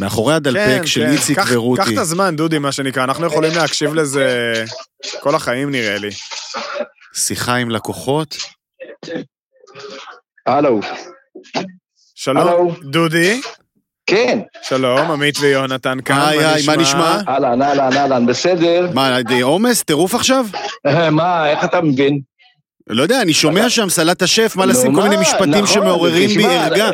מאחורי הדלפק של איציק כן, קח- ורותי. קח את הזמן, דודי, מה שנקרא, אנחנו יכולים להקשיב לזה כל החיים נראה לי. שיחה עם לקוחות. הלו. שלום, הלו. דודי, כן, שלום, עמית ויונתן כאן, היי, היי, מה נשמע? אהלן, אהלן, אהלן, בסדר. מה, די עומס? טירוף עכשיו? מה, איך אתה מבין? לא יודע, אני שומע שם סלט השף, מה לשים כל מה, מיני משפטים נכון, שמעוררים בי ערגה.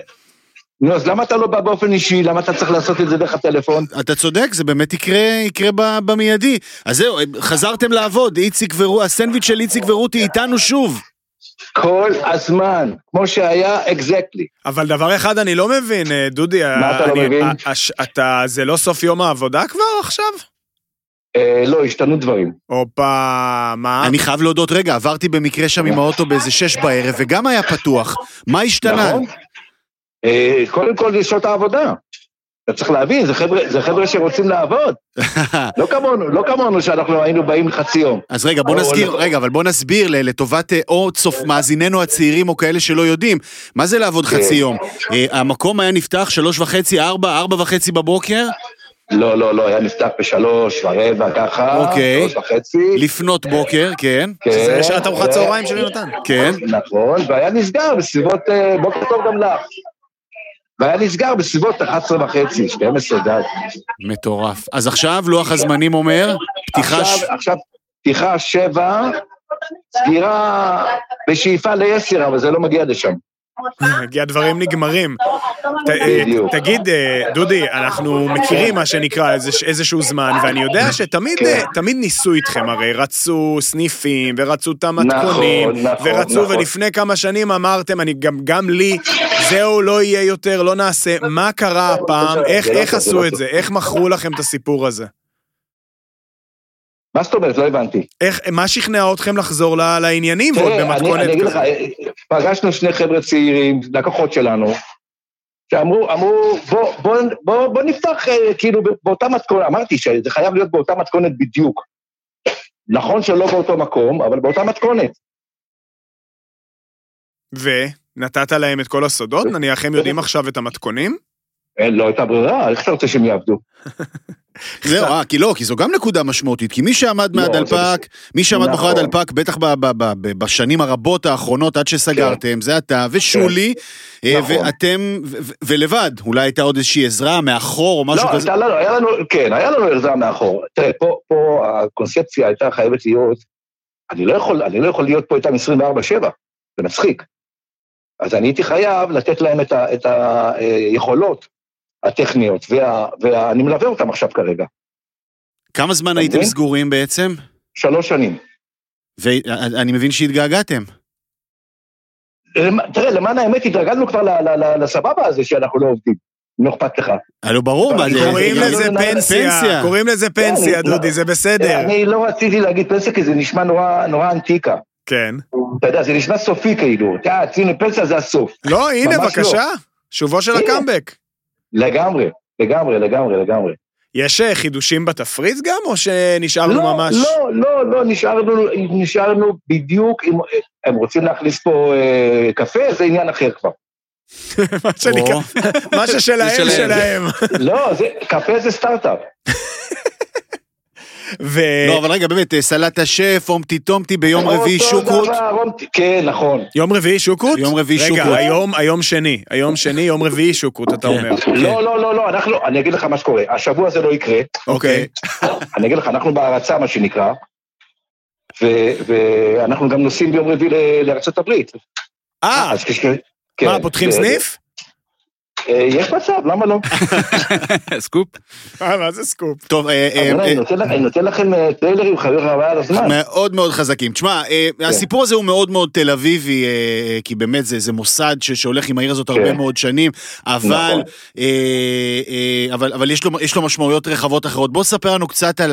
נו, אז למה אתה לא בא באופן אישי? למה אתה צריך לעשות את זה דרך הטלפון? אתה צודק, זה באמת יקרה, יקרה במיידי. אז זהו, חזרתם לעבוד, איציק ורותי, הסנדוויץ' של איציק ורותי איתנו שוב. כל הזמן, כמו שהיה, אקזקטלי. אבל דבר אחד אני לא מבין, אה, דודי, מה אתה לא אני- מבין? ה- הש- אתה, זה לא סוף יום העבודה כבר עכשיו? אה, לא, השתנו דברים. הופה, מה? אני חייב להודות, רגע, עברתי במקרה שם עם האוטו באיזה שש בערב, וגם היה פתוח. מה השתנה? נכון? אה, קודם כל, זה שעות העבודה. אתה צריך להבין, זה חבר'ה, זה חבר'ה שרוצים לעבוד. לא כמונו, לא כמונו שאנחנו היינו באים חצי יום. אז רגע, בוא לא. רגע, אבל בוא נסביר ל- לטובת אה, או צופ מאזיננו הצעירים או כאלה שלא יודעים, מה זה לעבוד כן. חצי יום? אה, המקום היה נפתח שלוש וחצי, ארבע, ארבע וחצי בבוקר, לא, לא, לא, היה נפתח בשלוש ורבע, ככה. אוקיי. שלוש וחצי. לפנות בוקר, כן, כן, זה שעת ארוחת צהריים של יונתן. כן. נכון, והיה נסגר בסביבות, אה, בוקר טוב גם לך. והיה נסגר בסביבות 11 וחצי, 12, די. מטורף. אז עכשיו לוח הזמנים אומר, פתיחה... עכשיו, עכשיו, פתיחה שבע, סגירה בשאיפה לעשר, אבל זה לא מגיע לשם. כי הדברים נגמרים. אה. תגיד, אה, דודי, אנחנו מכירים מה שנקרא איזשהו זמן, ואני יודע שתמיד כן. אה, תמיד ניסו איתכם, הרי רצו סניפים, ורצו את המתכונים, נכון, נכון, ורצו, נכון. ולפני כמה שנים אמרתם, גם לי, זהו, לא יהיה יותר, לא נעשה. מה קרה הפעם? איך לא איך זה עשו לא את. זה? איך מכרו לכם את הסיפור הזה? מה זאת אומרת? לא הבנתי. איך, מה שכנע אתכם לחזור לעניינים, ועוד תראה, אני- במתכונת אני אגיד לך, כזאת? אה, פגשנו שני חבר'ה צעירים, לקוחות שלנו, שאמרו, אמרו, בוא, בוא, בוא, בוא נפתח אה, כאילו באותה מתכונת, אמרתי שזה חייב להיות באותה מתכונת בדיוק. נכון שלא באותו מקום, אבל באותה מתכונת. ו? נתת להם את כל הסודות? נניח הם יודעים עכשיו את המתכונים? אין, לא הייתה ברירה, איך אתה רוצה שהם יעבדו? זהו, אה, כי לא, כי זו גם נקודה משמעותית, כי מי שעמד לא, מהדלפק, מי שעמד מאחורי נכון. הדלפק, בטח בשנים הרבות האחרונות, עד שסגרתם, זה אתה ושולי, אה, כן. נכון. ואתם, ולבד, אולי הייתה עוד איזושהי עזרה מאחור או משהו לא, כזה. לנו, היה לנו, כן, היה לנו עזרה מאחור. תראה, פה, הקונספציה הייתה חייבת להיות, אני לא יכול, אני לא יכול להיות פה איתם 24-7, זה מצחיק. אז אני הייתי חייב לתת להם את היכולות הטכניות, וה, ואני מלווה אותם עכשיו כרגע, כמה זמן הייתם מבין? סגורים בעצם? שלוש שנים. ואני מבין שהתגעגעתם. תראה, למען האמת התרגלנו כבר לסבבה הזה שאנחנו לא עובדים, לא אכפת לך. הלו, ברור, מה זה... קוראים זה- לזה זה- פנסיה. קוראים לזה פנסיה, כן, דודי, זה בסדר. אני לא רציתי להגיד פנסיה כי זה נשמע נורא, אנטיקה. כן. אתה יודע, זה נשמע סופי כאילו. אתה יודע, ציון פנסיה זה הסוף. לא, הנה, בבקשה, שובו של. הקאמבק. לגמרי, לגמרי, לגמרי, לגמרי. יש אה, חידושים בתפריט גם, או שנשארנו לא, ממש... לא, לא, לא, נשארנו, נשארנו בדיוק, אם הם רוצים להכניס פה אה, קפה, זה עניין אחר כבר. מה שנקרא, מה ששלהם. שלהם. לא, זה, קפה זה סטארט-אפ. ו... לא, אבל רגע, באמת, אה, סלט השף, אומטי טומטי ביום רביעי שוקרות. כן, נכון. יום רביעי שוקרות? יום רביעי רגע, שוקרות. היום, היום שני. היום שני, יום רביעי שוקרות, אתה כן. אומר. לא, לא, לא, לא, אנחנו, אני אגיד לך מה שקורה. השבוע זה לא יקרה. אוקיי. אני אגיד לך, אנחנו בהרצה, מה שנקרא, ואנחנו גם נוסעים ביום רביעי לארצות הברית. אה. כן, מה, פותחים זה- סניף? אה, יש מצב, למה לא? סקופ. אה, מה זה סקופ? טוב, אה, אה, אני נותן לך- אני נותן לכם טריילרים חבר חבל על הזמן. מאוד מאוד חזקים. תשמע, כן. הסיפור הזה הוא מאוד מאוד תל אביבי, כי באמת זה מוסד שהולך עם העיר הזאת הרבה כן. מאוד שנים, אבל נכון. אבל אבל יש לו- יש לו משמעויות רחבות אחרות. בוא ספר לנו קצת על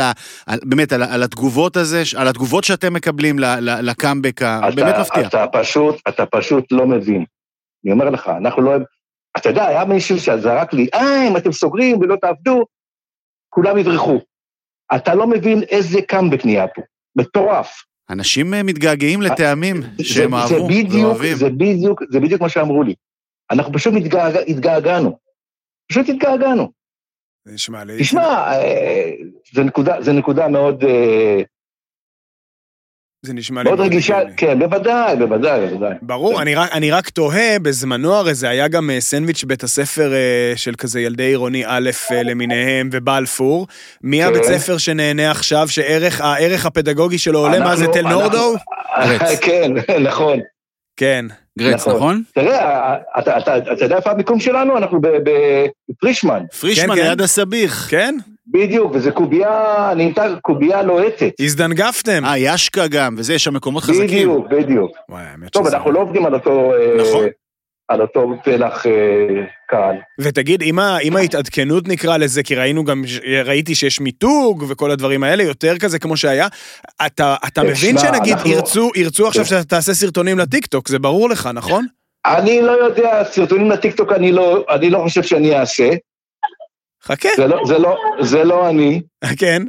באמת על התגובות הזה, על התגובות שאתם מקבלים ל- ל- לקאמבק הבאמת מפתיע. אתה פשוט, אתה פשוט לא מבין. אני אומר לך, אנחנו לא... אתה יודע, היה מישהו שזרק לי, אה, אם אתם סוגרים ולא תעבדו, כולם יברחו. אתה לא מבין איזה קאמבק נהיה פה. מטורף. אנשים אה, מתגעגעים לטעמים זה- שהם זה אהבו בדיוק, ואוהבים. זה בדיוק, זה בדיוק מה שאמרו לי. אנחנו פשוט מתגעג- התגעגענו. פשוט התגעגענו. זה נשמע לי... תשמע, אה, זה נקודה, זה נקודה מאוד, אה, זה נשמע לי... מאוד רגישה. כן, בוודאי, בוודאי, בוודאי. ברור, אני רק, אני רק תוהה, בזמנו הרי זה היה גם אה, סנדוויץ' בית הספר אה, של כזה ילדי עירוני א' אה, למיניהם ובלפור. מי כן. הבית ספר שנהנה עכשיו, שערך הערך הפדגוגי שלו עולה, מה זה תל נורדו? כן, נכון. כן. גרץ, נכון. נכון? תראה, אתה, יודע איפה המיקום שלנו? אנחנו ב- בפרישמן, פרישמן כן, כן. ליד הסביך. כן? בדיוק, וזה קובייה, נהייתה קובייה לוהטת. הזדנגפתם. אה, ישקה גם, וזה, יש שם מקומות חזקים. בדיוק, בדיוק. וואי, האמת טוב, שזה- אנחנו לא עובדים על אותו, אה, נכון. על אותו פלח אה, קהל. ותגיד, עם, ה, עם ההתעדכנות נקרא לזה, כי ראינו גם, ראיתי שיש מיתוג וכל הדברים האלה, יותר כזה כמו שהיה, אתה, אתה מבין תשמע, שנגיד אנחנו- ירצו, ירצו עכשיו שאתה תעשה סרטונים לטיקטוק, זה ברור לך, נכון? אני לא יודע, סרטונים לטיקטוק אני לא, אני לא חושב שאני אעשה. חכה, זה לא, זה לא, זה לא אני, כן.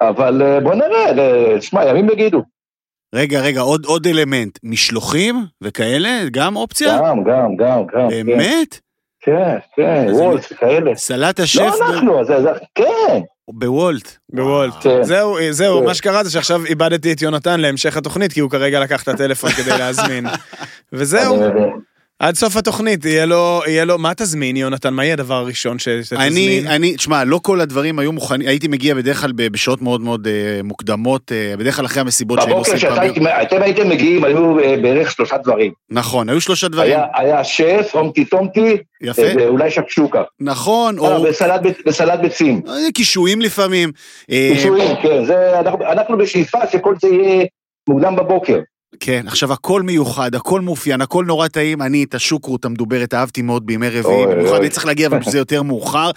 אבל אה, בוא נראה, אה, שמע, ימים יגידו. רגע, רגע, עוד, עוד אלמנט. משלוחים וכאלה? גם אופציה? גם, גם, גם, גם. כן, באמת? כן, כן, וולט, כאלה. סלט השף לא אנחנו, זה, זה, כן. בוולט. בוולט. כן. זהו, זהו, כן. מה שקרה זה שעכשיו איבדתי את יונתן להמשך התוכנית, כי הוא כרגע לקח את הטלפון כדי להזמין. וזהו, אני מבין. עד סוף התוכנית יהיה לו, יהיה לו, מה תזמין, יונתן? מה יהיה הדבר הראשון ש- אני, שתזמין? אני, תשמע, לא כל הדברים היו מוכנים, הייתי מגיע בדרך כלל ב- בשעות מאוד מאוד אה, מוקדמות, אה, בדרך כלל אחרי המסיבות שהיינו בבוקר עושים שאתה פעם. הייתי- אתם הייתם מגיעים, היו אה, בערך שלושה דברים. נכון, היו שלושה דברים. היה- היה שף, הומטי טומטי, יפה. אה, ואולי שקשוקה. נכון, אה, או וסלט ב- וסלט ביצים. אה, קישואים לפעמים. פיצויים, כן, זה, אנחנו, אנחנו בשאיפה שכל זה יהיה מוקדם בבוקר. כן, עכשיו הכל מיוחד, הכל מאופיין, הכל נורא טעים. אני את השוקרות המדוברת אהבתי מאוד בימי רביעי, במיוחד. הייתי צריך להגיע אבל זה יותר מאוחר.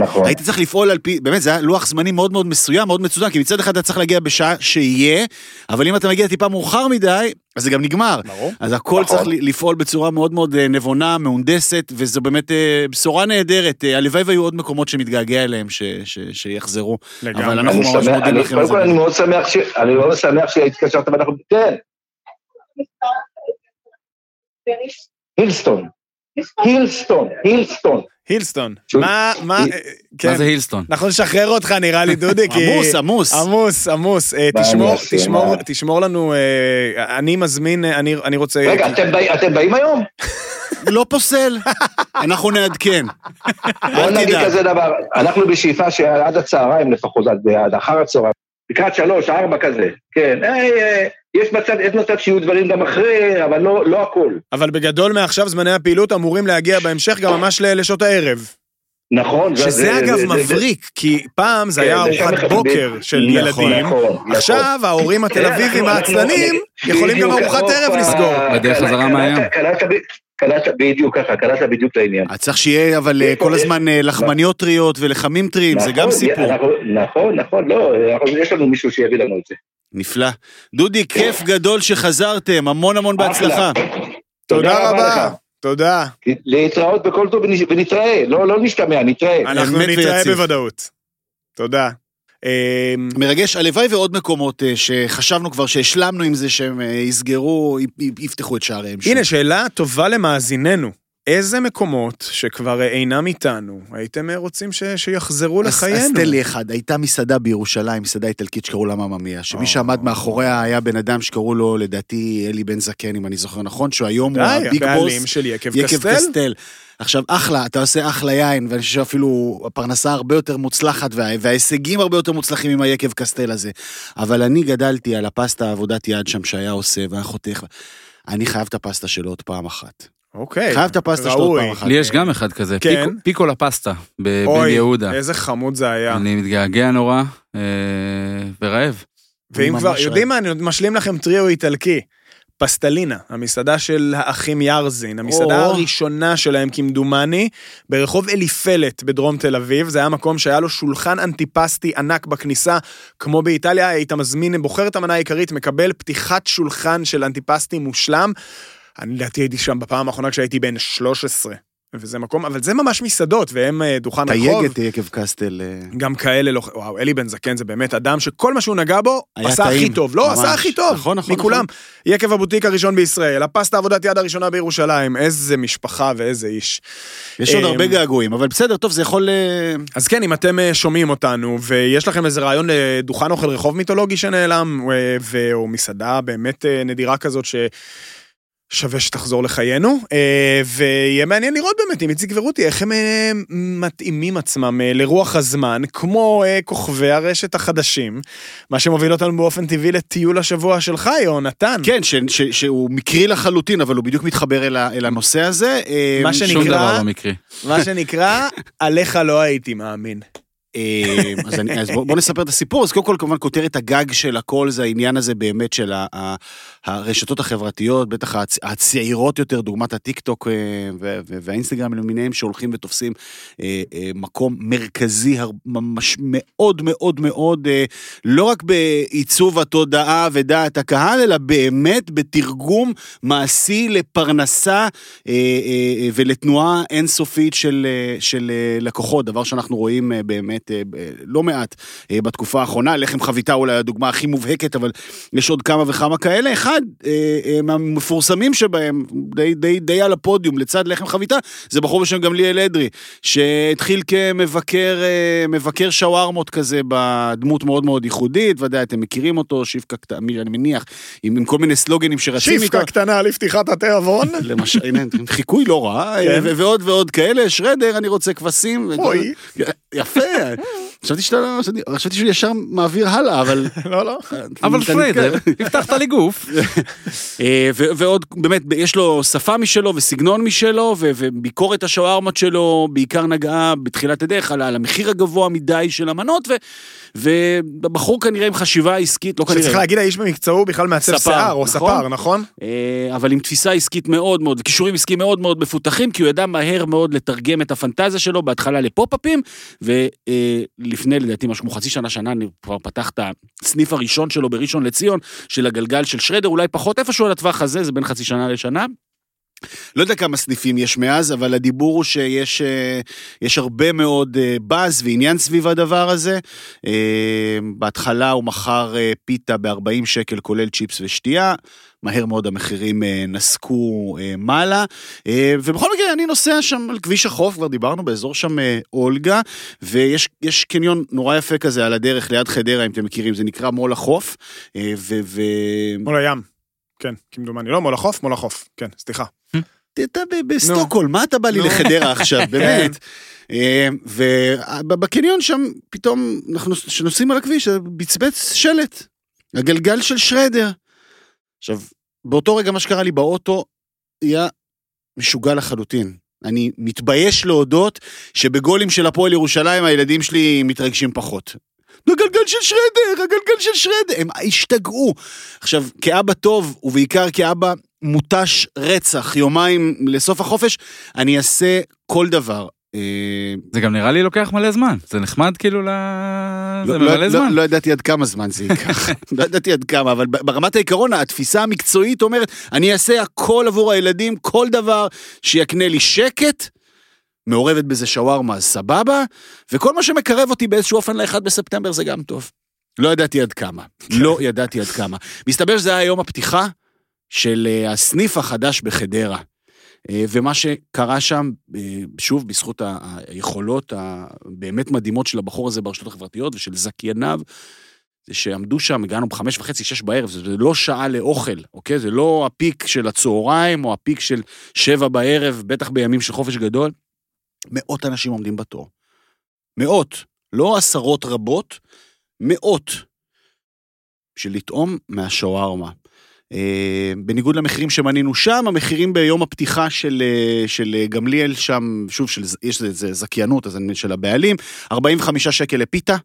נכון. הייתי צריך לפעול על פי, באמת זה היה לוח זמנים מאוד מאוד מסוים, מאוד מצוין, כי מצד אחד אתה צריך להגיע בשעה שיהיה, אבל אם אתה מגיע טיפה מאוחר מדי, אז זה גם נגמר. ברור. אז הכל נכון. צריך לפעול בצורה מאוד מאוד אה, נבונה, מהונדסת, וזו באמת אה, בשורה נהדרת. אה, הלוואי והיו עוד מקומות שנתגעגע אליהם ש- ש- שיחזרו. לגמרי. אבל אנחנו אני ממש מודים לכם על קודם זה. כל אני מאוד שמח ש... אני מאוד שמח שהתקשרת ואנחנו... כן. הילסטון, הילסטון, הילסטון. הילסטון. מה, מה, אה, כן. מה זה הילסטון? אנחנו נשחרר אותך נראה לי דודי, כי... עמוס, עמוס. עמוס, עמוס. אה, מה תשמור, תשמור, מה? תשמור לנו, אה, אני מזמין, אני אני רוצה... רגע, אתם באים- היום? לא פוסל, אנחנו נעדכן. בוא נגיד. כזה דבר, אנחנו בשאיפה שעד הצהריים לפחות, עד אחר הצהריים, לקראת שלוש, ארבע כזה, כן, יש מצב, יש מצב שיהיו דברים גם אחרי, אבל לא לא הכל. אבל בגדול מעכשיו זמני הפעילות אמורים להגיע בהמשך גם ממש לשעות הערב. נכון. זה- שזה זה- אגב זה- זה- מבריק, כי פעם זה כן, היה זה ארוחת בוקר של נכון, ילדים, נכון, נכון. עכשיו ההורים התל תראה, אביבים העצלנים יכולים גם ארוחת ערב לסגור. בדרך קלעת- חזרה מהים. קלעת בדיוק ככה, קלעת בדיוק לעניין. אז צריך שיהיה אבל אה, כל הזמן אה, לחמניות טריות ולחמים טריים, זה גם נכון, סיפור. נכון, נכון, לא, יש לנו מישהו שיביא לנו את זה. נפלא. דודי, כיף גדול שחזרתם, המון המון בהצלחה. תודה רבה. תודה. להתראות בכל טוב ונתראה, לא לא נשתמע, נתראה. אנחנו נתראה ויציב. בוודאות. תודה. אה, מרגש, הלוואי ועוד מקומות אה, שחשבנו כבר שהשלמנו עם זה שהם אה, יסגרו, יפתחו את שעריהם. הנה, שאלה טובה למאזיננו. איזה מקומות שכבר אה, אינם איתנו, הייתם אה, רוצים ש- שיחזרו אז- לחיינו? אז תן לי אחד, הייתה מסעדה בירושלים, מסעדה איטלקית שקראו לה מממיה, שמי או. שעמד מאחוריה היה בן אדם שקראו לו, לדעתי, אלי בן זקן, אם אני זוכר נכון, שהוא היום הוא די, הביג הבעלים בוס, של יקב יקב קסטל. קסטל. עכשיו, אחלה, אתה עושה אחלה יין, ואני חושב שאפילו הפרנסה הרבה יותר מוצלחת, וה, וההישגים הרבה יותר מוצלחים עם היקב קסטל הזה. אבל אני גדלתי על הפסטה עבודת יד שם שהיה עושה, והיה חותך. אני חייב את הפסטה שלו עוד פעם אחת. אוקיי. חייב את הפסטה שלו. פעם אחת. לי יש גם אחד כזה, כן. פיקו- פיקו לה פסטה, בבן אוי, יהודה. איזה חמוד זה היה. אני מתגעגע נורא, אה, ורעב. ואם כבר, יודעים מה, אני משלים לכם טריו איטלקי. פסטלינה, המסעדה של האחים ירזין, המסעדה או. הראשונה שלהם כמדומני, ברחוב אליפלט בדרום תל אביב, זה היה מקום שהיה לו שולחן אנטיפסטי ענק בכניסה, כמו באיטליה, היית מזמין, בוחר את המנה העיקרית, מקבל פתיחת שולחן של אנטיפסטי מושלם. אני לדעתי הייתי שם בפעם האחרונה כשהייתי בן 13, וזה מקום, אבל זה ממש מסעדות, והם אה, דוכן רחוב. תייג את יקב קסטל. אה, גם כאלה לא... וואו, אלי בן זקן זה באמת אדם שכל מה שהוא נגע בו, עשה טעים. הכי טוב. לא, ממש. עשה הכי טוב. נכון, נכון, מכולם. יקב הבוטיק הראשון בישראל, הפסטה עבודת יד הראשונה בירושלים, איזה משפחה ואיזה איש. יש עוד אמ, הרבה געגועים, אבל בסדר, טוב, זה יכול... אה, אז כן, אם אתם אה, שומעים אותנו, ויש לכם איזה רעיון לדוכן אוכל רחוב מיתולוגי שנעלם, אה, ו- או מסעדה באמת אה, נדירה כזאת ש... שווה שתחזור לחיינו, אה, ויהיה מעניין לראות באמת עם איציק ורותי איך הם אה, מתאימים עצמם אה, לרוח הזמן, כמו כוכבי הרשת החדשים, מה שמוביל אותנו באופן טבעי לטיול השבוע שלך, יהונתן. כן, ש- ש- שהוא מקרי לחלוטין, אבל הוא בדיוק מתחבר אל ה- אל הנושא הזה. מה שנקרא- שום דבר לא מקרי. מה שנקרא, עליך לא הייתי מאמין. אה, אז, אני, אז בוא, בוא נספר את הסיפור. אז קודם כל, כמובן, כותרת הגג של הכל זה העניין הזה באמת של ה, ה, הרשתות החברתיות, בטח הצ, הצעירות יותר, דוגמת הטיק טוק אה, והאינסטגרם למיניהם, שהולכים ותופסים אה, אה, מקום מרכזי הר- ממש מאוד מאוד מאוד, אה, לא רק בעיצוב התודעה ודעת הקהל, אלא באמת בתרגום מעשי לפרנסה אה, אה, ולתנועה אינסופית של, אה, של אה, לקוחות, דבר שאנחנו רואים אה, באמת אה, לא מעט אה, בתקופה האחרונה. לחם חביתה אולי הדוגמה הכי מובהקת, אבל יש עוד כמה וכמה כאלה. אחד אה, מהמפורסמים שבהם, די, די, די על הפודיום, לצד לחם חביתה, זה בחור בשם גמליאל אדרי, שהתחיל כמבקר מבקר שווארמות כזה בדמות מאוד מאוד ייחודית, ודאי אתם מכירים אותו, שיפקה קטנה, אני מניח, עם, עם כל מיני סלוגנים שרצים איתו. שיפקה קטנה לפתיחת התיאבון. למשל, הנה, חיקוי לא רע, כן. ועוד ועוד כאלה, שרדר, אני רוצה כבשים. אוי. יפה. חשבתי שאתה, לא- חשבתי- שהוא ישר מעביר הלאה, אבל... לא, לא. אבל אתה פריידר, נתקע. הבטחת לי גוף. אה, ו- ועוד, באמת, יש לו שפה משלו וסגנון משלו, ו- וביקורת השווארמות שלו בעיקר נגעה בתחילת הדרך על המחיר הגבוה מדי של המנות, ו- ובחור כנראה עם חשיבה עסקית, לא שצריך כנראה, להגיד, האיש במקצועו הוא בכלל מעצב שיער, או נכון? ספר, נכון? אה, אבל עם תפיסה עסקית מאוד מאוד, וכישורים עסקיים מאוד מאוד מפותחים, כי הוא ידע מהר מאוד לתרגם את הפנטזיה שלו, בהתחלה לפופ-אפים, ולפני, לדעתי, משהו כמו חצי שנה, שנה, אני כבר פתח את הסניף הראשון שלו בראשון לציון, של הגלגל של שרדר, אולי פחות איפשהו על הטווח הזה, זה בין חצי שנה לשנה. לא יודע כמה סניפים יש מאז, אבל הדיבור הוא שיש אה, יש הרבה מאוד אה, באז ועניין סביב הדבר הזה. אה, בהתחלה הוא מכר אה, פיתה ב-40 שקל, כולל צ'יפס ושתייה. מהר מאוד המחירים אה, נסקו אה, מעלה, אה, ובכל מקרה אני נוסע שם על כביש החוף, כבר דיברנו באזור שם אה, אולגה, ויש יש קניון נורא יפה כזה על הדרך ליד חדרה, אם אתם מכירים, זה נקרא מול החוף, אה. ו- מול הים. כן, כמדומני. לא, מול החוף, מול החוף. כן, סליחה. אתה ב- בסטוקהולם, מה אתה בא לי. לחדרה עכשיו, באמת? אה, ובקניון שם, פתאום, אנחנו כשנוסעים על הכביש, בצבץ שלט, הגלגל של שרדר. עכשיו, באותו רגע מה שקרה לי באוטו, היה משוגע לחלוטין. אני מתבייש להודות שבגולים של הפועל ירושלים הילדים שלי מתרגשים פחות. הגלגל של שרדר, הגלגל של שרדר, הם השתגעו. עכשיו, כאבא טוב, ובעיקר כאבא מותש רצח יומיים לסוף החופש, אני אעשה כל דבר. אה, זה גם נראה לי לוקח מלא זמן. זה נחמד כאילו ל... זה לא, מלא לא, זמן. לא, לא ידעתי עד כמה זמן זה ייקח, לא ידעתי עד כמה, אבל ברמת העיקרון, התפיסה המקצועית אומרת, אני אעשה הכל עבור הילדים, כל דבר שיקנה לי שקט, מעורבת בזה שווארמה, אז סבבה, וכל מה שמקרב אותי באיזשהו אופן ל-1 בספטמבר זה גם טוב. לא ידעתי עד כמה, לא ידעתי עד כמה. מסתבר שזה היה יום הפתיחה של אה, הסניף החדש בחדרה. אה, ומה שקרה שם, אה, שוב, בזכות היכולות הבאמת מדהימות של הבחור הזה ברשתות החברתיות ושל זכייניו, זה שעמדו שם, הגענו בחמש וחצי, שש בערב, זה לא שעה לאוכל, אוקיי? זה לא הפיק של הצהריים או הפיק של שבע בערב, בטח בימים של חופש גדול. מאות אנשים עומדים בתור. מאות, לא עשרות רבות, מאות. בשביל לטעום מהשווארמה. אה, בניגוד למחירים שמנינו שם, המחירים ביום הפתיחה של, אה, של אה, גמליאל שם, שוב, של, יש איזה זכיינות, אז אני של הבעלים, 45 שקל לפיתה,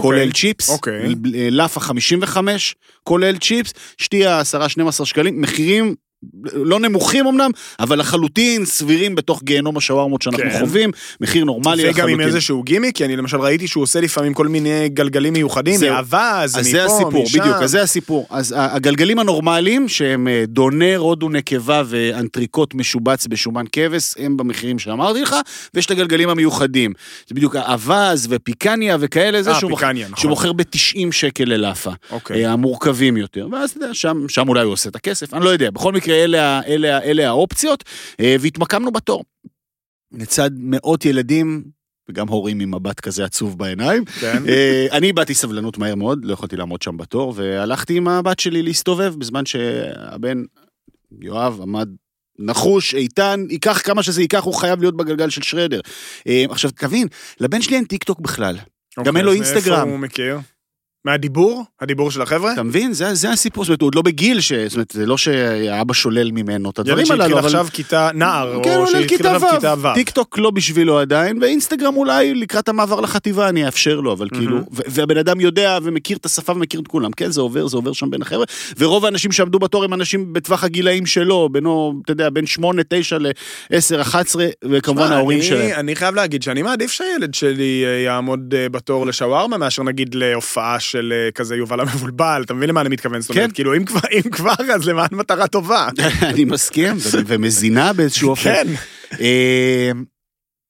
כולל צ'יפס, אוקיי. ל- לאפה 55, כולל צ'יפס, שתייה 10-12 שקלים, מחירים לא נמוכים אמנם, אבל לחלוטין סבירים בתוך גיהנום השווארמות שאנחנו כן. חווים, מחיר נורמלי וגם לחלוטין. עם איזשהו גימיק, כי אני למשל ראיתי שהוא עושה לפעמים כל מיני גלגלים מיוחדים, אז מפה, זה הסיפור, משם. בדיוק, אז זה הסיפור. אז הגלגלים הנורמליים, שהם אה, דונר, הודו נקבה ואנטריקוט משובץ בשומן כבש, הם במחירים שאמרתי לך, ויש את הגלגלים המיוחדים. זה בדיוק האווז ופיקניה וכאלה, זה אה, שהוא פיקניה, נכון. שהוא מוכר ב-90 שקל ללאפה. אוקיי. אה, המורכבים יותר, ואז אתה יודע, שם, שם אולי הוא עושה את הכסף, אני לא יודע. בכל מקרה, אלה, ה- אלה, ה- אלה האופציות, אה, והתמקמנו בתור. לצד מאות ילדים, וגם הורים עם מבט כזה עצוב בעיניים. כן. אה, אני איבדתי סבלנות מהר מאוד, לא יכולתי לעמוד שם בתור, והלכתי עם הבת שלי להסתובב, בזמן שהבן, יואב, עמד נחוש, איתן, ייקח כמה שזה ייקח, הוא חייב להיות בגלגל של שרדר. אה, עכשיו, תבין, לבן שלי אין טיק טוק בכלל. גם אין לו אוקיי, אז אינסטגרם. מאיפה הוא מכיר? מהדיבור? הדיבור של החבר'ה? אתה מבין? זה, זה הסיפור, זאת אומרת, הוא עוד לא בגיל, ש... זאת אומרת, זה לא שהאבא שולל ממנו את ילד הדברים שהתחיל הללו, אבל... עכשיו כיתה נער, כן, או שהתחיל עכשיו כיתה ו'. טיק טוק לא בשבילו עדיין, ואינסטגרם אולי לקראת המעבר לחטיבה אני אאפשר לו, אבל כאילו, והבן אדם יודע ומכיר את השפה ומכיר את כולם, כן, זה עובר, זה עובר שם בין החבר'ה, ורוב האנשים שעמדו בתור הם אנשים בטווח הגילאים שלו, בינו, אתה יודע, בין 8, 9 ל-10, 11, וכמובן ההורים שלהם. אני חייב להגיד שאני מעדיף שהילד שלי אה, יעמוד אה, בתור לשווארמה, מאשר נגיד להופעה של אה, כזה יובל המבולבל, אתה מבין למה אני מתכוון? זאת אומרת, כן. כאילו, אם כבר- אז למען מטרה טובה. אני מסכים, ומזינה באיזשהו אופן. כן.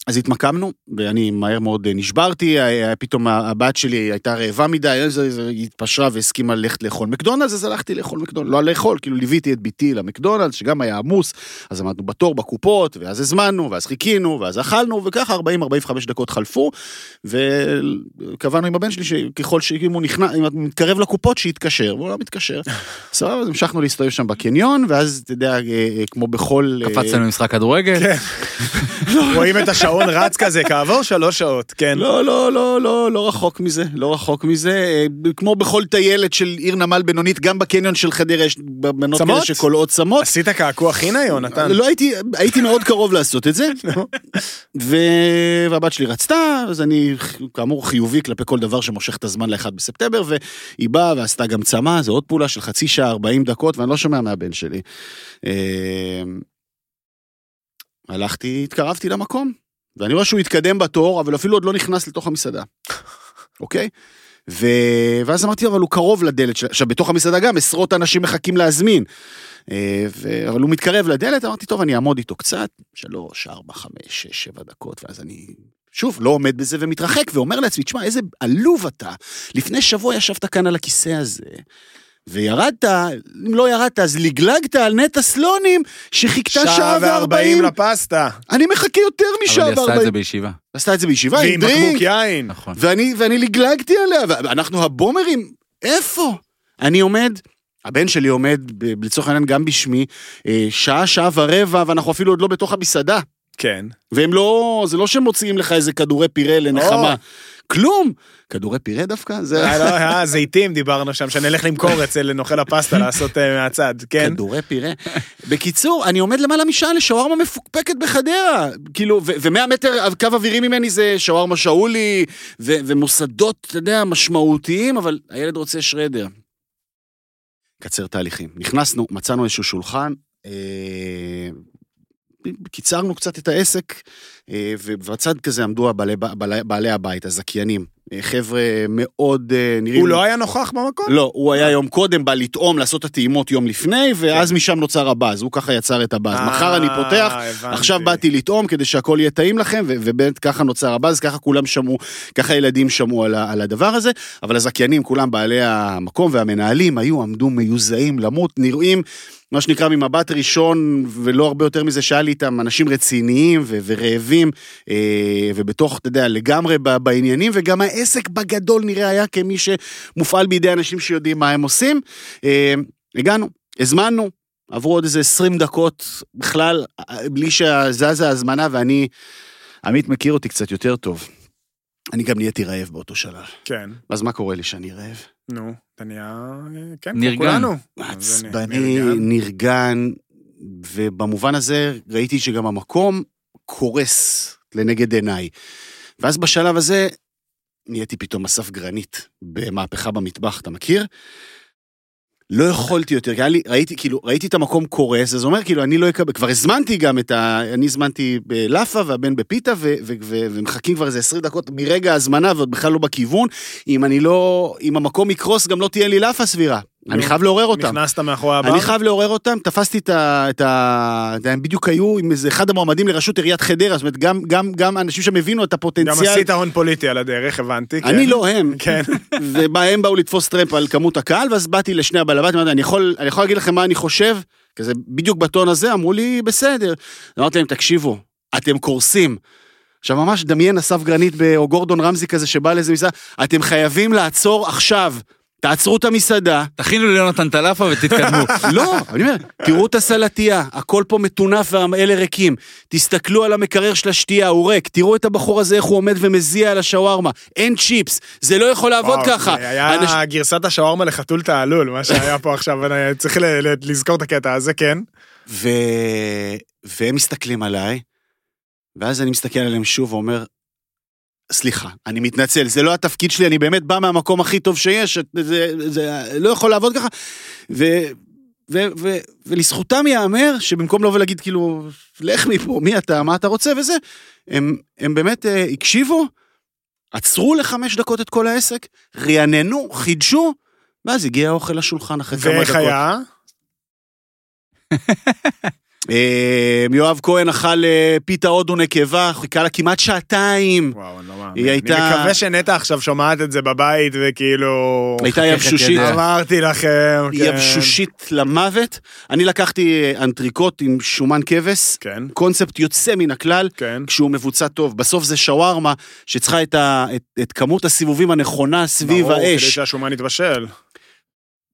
אה, אז התמקמנו, ואני מהר מאוד נשברתי, היה- פתאום הבת שלי הייתה רעבה מדי, היא התפשרה והסכימה ללכת לאכול מקדונלדס, אז הלכתי לאכול מקדונלדס, לא לאכול, כאילו ליוויתי את בתי למקדונלדס, שגם היה עמוס, אז עמדנו בתור בקופות, ואז הזמנו, ואז חיכינו, ואז אכלנו, וככה 40-45 דקות חלפו, וקבענו עם הבן שלי שככל שאם הוא נכנס, אם הוא מתקרב לקופות, שיתקשר, והוא לא מתקשר. סבבה, אז המשכנו להסתובב שם בקניון, ואז, אתה יודע, אה, אה, כמו בכל... אה, קפצתם למשחק כדורגל? כן. רואים את השעון רץ כזה כעבור שלוש שעות, כן. לא, לא, לא, לא, לא רחוק מזה, לא רחוק מזה. אה, כמו בכל טיילת של עיר נמל בינונית, גם בקניון של חדרה יש בנות כאלה? שקולעות צמות. עשית קעקוע חינה, יונתן? לא הייתי, הייתי מאוד קרוב לעשות את זה, ו... והבת שלי רצתה, אז אני כאמור חיובי כלפי כל דבר שמושך את הזמן ל-1 בספטמבר, והיא באה ועשתה גם צמא, זו עוד פעולה של חצי שעה, 40 דקות, ואני לא שומע מהבן שלי. אה, הלכתי, התקרבתי למקום, ואני רואה שהוא התקדם בתור, אבל אפילו עוד לא נכנס לתוך המסעדה, אוקיי? ו... ואז אמרתי אבל הוא קרוב לדלת. עכשיו, בתוך המסעדה גם עשרות אנשים מחכים להזמין. אה, ו... אבל הוא מתקרב לדלת, אמרתי, טוב, אני אעמוד איתו קצת, שלוש, ארבע, חמש, שש, שבע דקות, ואז אני שוב, לא עומד בזה ומתרחק, ואומר לעצמי, תשמע, איזה עלוב אתה. לפני שבוע ישבת כאן על הכיסא הזה, וירדת, אם לא ירדת, אז לגלגת על נטע סלונים, שחיכתה שעה וארבעים. לפסטה. אני מחכה יותר אבל משעה היא עשתה את וארבעים. זה בישיבה. עשתה את זה בישיבה, עם ועם בקבוק דרינק, יין. נכון. ואני, ואני לגלגתי עליה, ואנחנו הבומרים, איפה? אני עומד, הבן שלי עומד, לצורך העניין גם בשמי, אה, שעה, שעה ורבע, ואנחנו אפילו עוד לא בתוך המסעדה. כן. והם לא, זה לא שהם מוציאים לך איזה כדורי פירה לנחמה. או. כלום. כדורי פירה דווקא? זה... היה לא, היה זיתים דיברנו שם, שנלך למכור אצל נוכל הפסטה לעשות אה, מהצד, כן? כדורי פירה. בקיצור, אני עומד למעלה משעה לשווארמה מפוקפקת בחדרה. כאילו, ו-100 מטר קו אווירי ממני זה שווארמה שאולי, ומוסדות, אתה יודע, משמעותיים, אבל הילד רוצה שרדר. קצר תהליכים. נכנסנו, מצאנו איזשהו שולחן, אה, קיצרנו קצת את העסק, אה, ובצד כזה עמדו הבעלי, בעלי, בעלי הבית, הזכיינים. אה, חבר'ה מאוד אה, נראים... הוא לא היה נוכח במקום? לא, הוא היה יום קודם, בא לטעום, לעשות את הטעימות יום לפני, ואז משם נוצר הבאז, הוא ככה יצר את הבאז. מחר אני פותח, אה. עכשיו באתי לטעום כדי שהכל יהיה טעים לכם, ובאמת ככה נוצר הבאז, ככה כולם שמעו, ככה הילדים שמעו על, הדבר הזה, אבל הזכיינים, כולם בעלי המקום והמנהלים, היו, עמדו מיוזעים למות, נראים, מה שנקרא ממבט ראשון, ולא הרבה יותר מזה שהיה לי איתם, אנשים רציניים ורעבים, אה, ובתוך, אתה יודע, לגמרי בעניינים, וגם העסק בגדול נראה היה כמי שמופעל בידי אנשים שיודעים מה הם עושים. אה, הגענו, הזמנו, עברו עוד איזה 20 דקות בכלל, בלי שזזה ההזמנה, ואני, עמית מכיר אותי קצת יותר טוב. אני גם נהייתי רעב באותו שלב. כן. אז מה קורה לי שאני רעב? נו, אתה נהיה... כן, נרגן. כולנו. עצבני. נרגן, ובמובן הזה ראיתי שגם המקום קורס לנגד עיניי. ואז בשלב הזה נהייתי פתאום אסף גרנית במהפכה במטבח, אתה מכיר? לא יכולתי יותר, כי היה לי, ראיתי, כאילו, ראיתי את המקום קורס, אז אומר, כאילו, אני לא אקבל, כבר הזמנתי גם את ה... אני הזמנתי בלאפה והבן בפיתה, ו, ו, ו, ומחכים כבר איזה 20 דקות מרגע ההזמנה, ועוד בכלל לא בכיוון. אם אני לא... אם המקום יקרוס, גם לא תהיה לי לאפה סבירה. אני חייב לעורר אותם. נכנסת מאחורי הבר? אני חייב לעורר אותם, תפסתי את ה... את ה... הם בדיוק היו עם איזה אחד המועמדים לראשות עיריית חדרה, זאת אומרת, גם, גם, גם אנשים שם הבינו את גם הפוטנציאל. עשית הון פוליטי על הדרך, הבנתי. כן. אני לא הם. כן. והם באו לתפוס טרמפ על כמות הקהל, ואז באתי לשני הבעל הבית, אמרתי, אני יכול, אני יכול להגיד לכם מה אני חושב? כזה בדיוק בטון הזה, אמרו לי, בסדר. אמרתי להם, תקשיבו, אתם קורסים. עכשיו ממש דמיין אסף גרנית ב- או גורדון רמזי כזה שבא לאיזה מסעדה, אתם חייבים לעצור עכשיו. תעצרו את המסעדה, תכינו ליונתן את הלאפה ותתקדמו. לא, אני אומר, תראו את הסלטייה, הכל פה מטונף ואלה ריקים. תסתכלו על המקרר של השתייה, הוא ריק. תראו את הבחור הזה, איך הוא עומד ומזיע על השווארמה. אין צ'יפס, זה לא יכול לעבוד ככה. זה היה אנש- גרסת השווארמה לחתול תעלול, מה שהיה פה עכשיו, אני צריך לזכור את הקטע הזה, כן. ו... והם מסתכלים עליי, ואז אני מסתכל עליהם שוב ואומר, סליחה, אני מתנצל, זה לא התפקיד שלי, אני באמת בא מהמקום הכי טוב שיש, זה, זה לא יכול לעבוד ככה. ו... ו- ו- ולזכותם ייאמר שבמקום לבוא ולהגיד כאילו, לך מפה, מי אתה, מה אתה רוצה וזה, הם, הם באמת אה, הקשיבו, עצרו לחמש דקות את כל העסק, רעננו, חידשו, ואז הגיע האוכל לשולחן אחרי כמה דקות. ואיך היה? אה, יואב כהן אכל אה, פיתה הודו נקבה, חיכה לה כמעט שעתיים. וואו, אני לא מאמין. היא הייתה- אני מקווה שנטע עכשיו שומעת את זה בבית, וכאילו... הייתה יבשושית. אמרתי לכם, כן. יבשושית למוות. אני לקחתי אה, אנטריקוט עם שומן כבש, כן, קונספט יוצא מן הכלל. כן. כשהוא מבוצע טוב, בסוף זה שווארמה שצריכה את, ה, את, את כמות הסיבובים הנכונה סביב ברור, כדי האש. שהשומן יתבשל.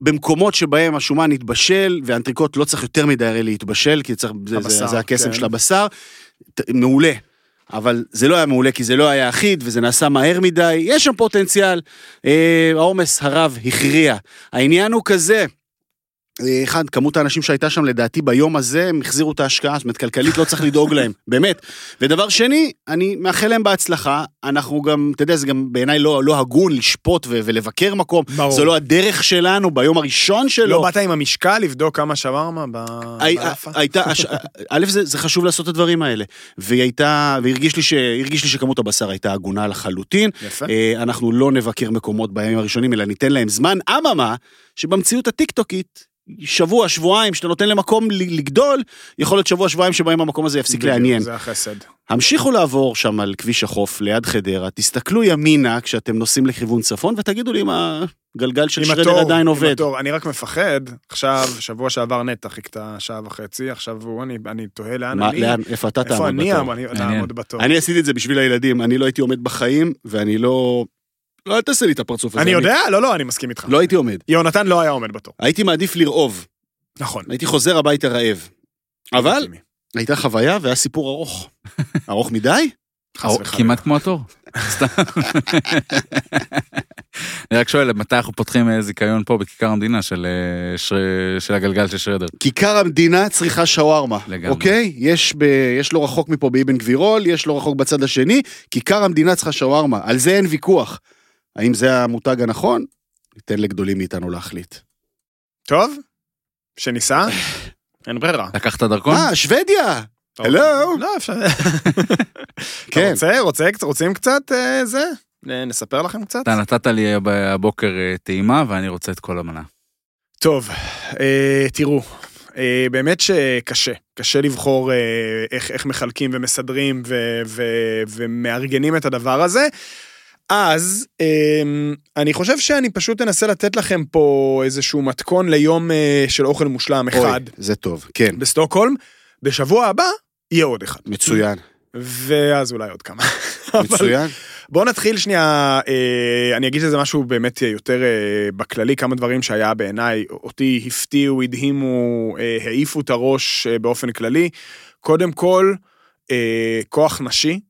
במקומות שבהם השומן יתבשל, ואנטריקוט לא צריך יותר מדי הרי להתבשל, כי צריך, זה, זה, הבשר, זה הקסם כן. של הבשר, מעולה. אבל זה לא היה מעולה כי זה לא היה אחיד וזה נעשה מהר מדי, יש שם פוטנציאל. אה, העומס הרב הכריע. העניין הוא כזה, אחד, כמות האנשים שהייתה שם לדעתי ביום הזה, הם החזירו את ההשקעה, זאת אומרת, כלכלית לא צריך לדאוג להם, באמת. ודבר שני, אני מאחל להם בהצלחה, אנחנו גם, אתה יודע, זה גם בעיניי לא, לא הגון לשפוט ו- ולבקר מקום, ברור. זו לא הדרך שלנו ביום הראשון שלו. לא באת עם המשקל לבדוק כמה שווארמה ב-? הייתה, א', זה, זה חשוב לעשות את הדברים האלה. והיא הייתה, והרגיש לי, ש, לי שכמות הבשר הייתה הגונה לחלוטין. יפה. אה, אנחנו לא נבקר מקומות בימים הראשונים, אלא ניתן להם זמן. אממה, שבמציאות הטיקטוקית, שבוע, שבועיים, שאתה נותן למקום לגדול, יכול להיות שבוע, שבועיים שבהם המקום הזה יפסיק בדיוק, לעניין. זה החסד. המשיכו לעבור שם על כביש החוף ליד חדרה, תסתכלו ימינה כשאתם נוסעים לכיוון צפון, ותגידו לי אם הגלגל של עם שרדר התור, עדיין עם עובד. התור. אני רק מפחד, עכשיו, שבוע שעבר נטע חיכתה שעה וחצי, עכשיו הוא, אני, אני תוהה לאן מה, אני, לאן, איפה אתה איפה תעמוד אני בתור? אעמוד אני מעניין. אעמוד בתור. אני עשיתי את זה בשביל הילדים, אני לא הייתי עומד בחיים, ואני לא... לא, אל תעשה לי את הפרצוף הזה. אני יודע? לא, לא, אני מסכים איתך. לא הייתי עומד. יונתן לא היה עומד בתור. הייתי מעדיף לרעוב, נכון. הייתי חוזר הביתה רעב. אבל. הייתה חוויה והיה סיפור ארוך. ארוך מדי? כמעט כמו התור. סתם. אני רק שואל, מתי אנחנו פותחים אה, זיכיון פה בכיכר המדינה של, אה, שר- של הגלגל של שרדר? כיכר המדינה צריכה שווארמה, לגמרי. אוקיי? יש, ב, יש לא רחוק מפה באבן גבירול, יש לא רחוק בצד השני, כיכר המדינה צריכה שווארמה, על זה אין ויכוח. האם זה המותג הנכון? ניתן לגדולים מאיתנו להחליט. טוב, שניסע? אין ברירה. לקחת דרכון? אה, שוודיה! הלו. לא, אפשר... כן. רוצה, רוצה, רוצים קצת אה, זה? אה, נספר לכם קצת? אתה נתת לי הבוקר אה, טעימה ואני רוצה את כל המנה. טוב, אה, תראו, אה, באמת שקשה, קשה לבחור אה, איך, איך מחלקים ומסדרים ו, ו, ומארגנים את הדבר הזה. אז אה, אני חושב שאני פשוט אנסה לתת לכם פה איזשהו מתכון ליום אה, של אוכל מושלם אחד אוי, זה טוב, כן. בסטוקהולם. בשבוע הבא יהיה עוד אחד. מצוין, ואז אולי עוד כמה. מצוין. בואו נתחיל שנייה, אה, אני אגיד שזה משהו באמת יותר אה, בכללי, כמה דברים שהיה בעיניי, אותי הפתיעו, הדהימו, אה, העיפו את הראש באופן כללי. קודם כל, כוח נשי.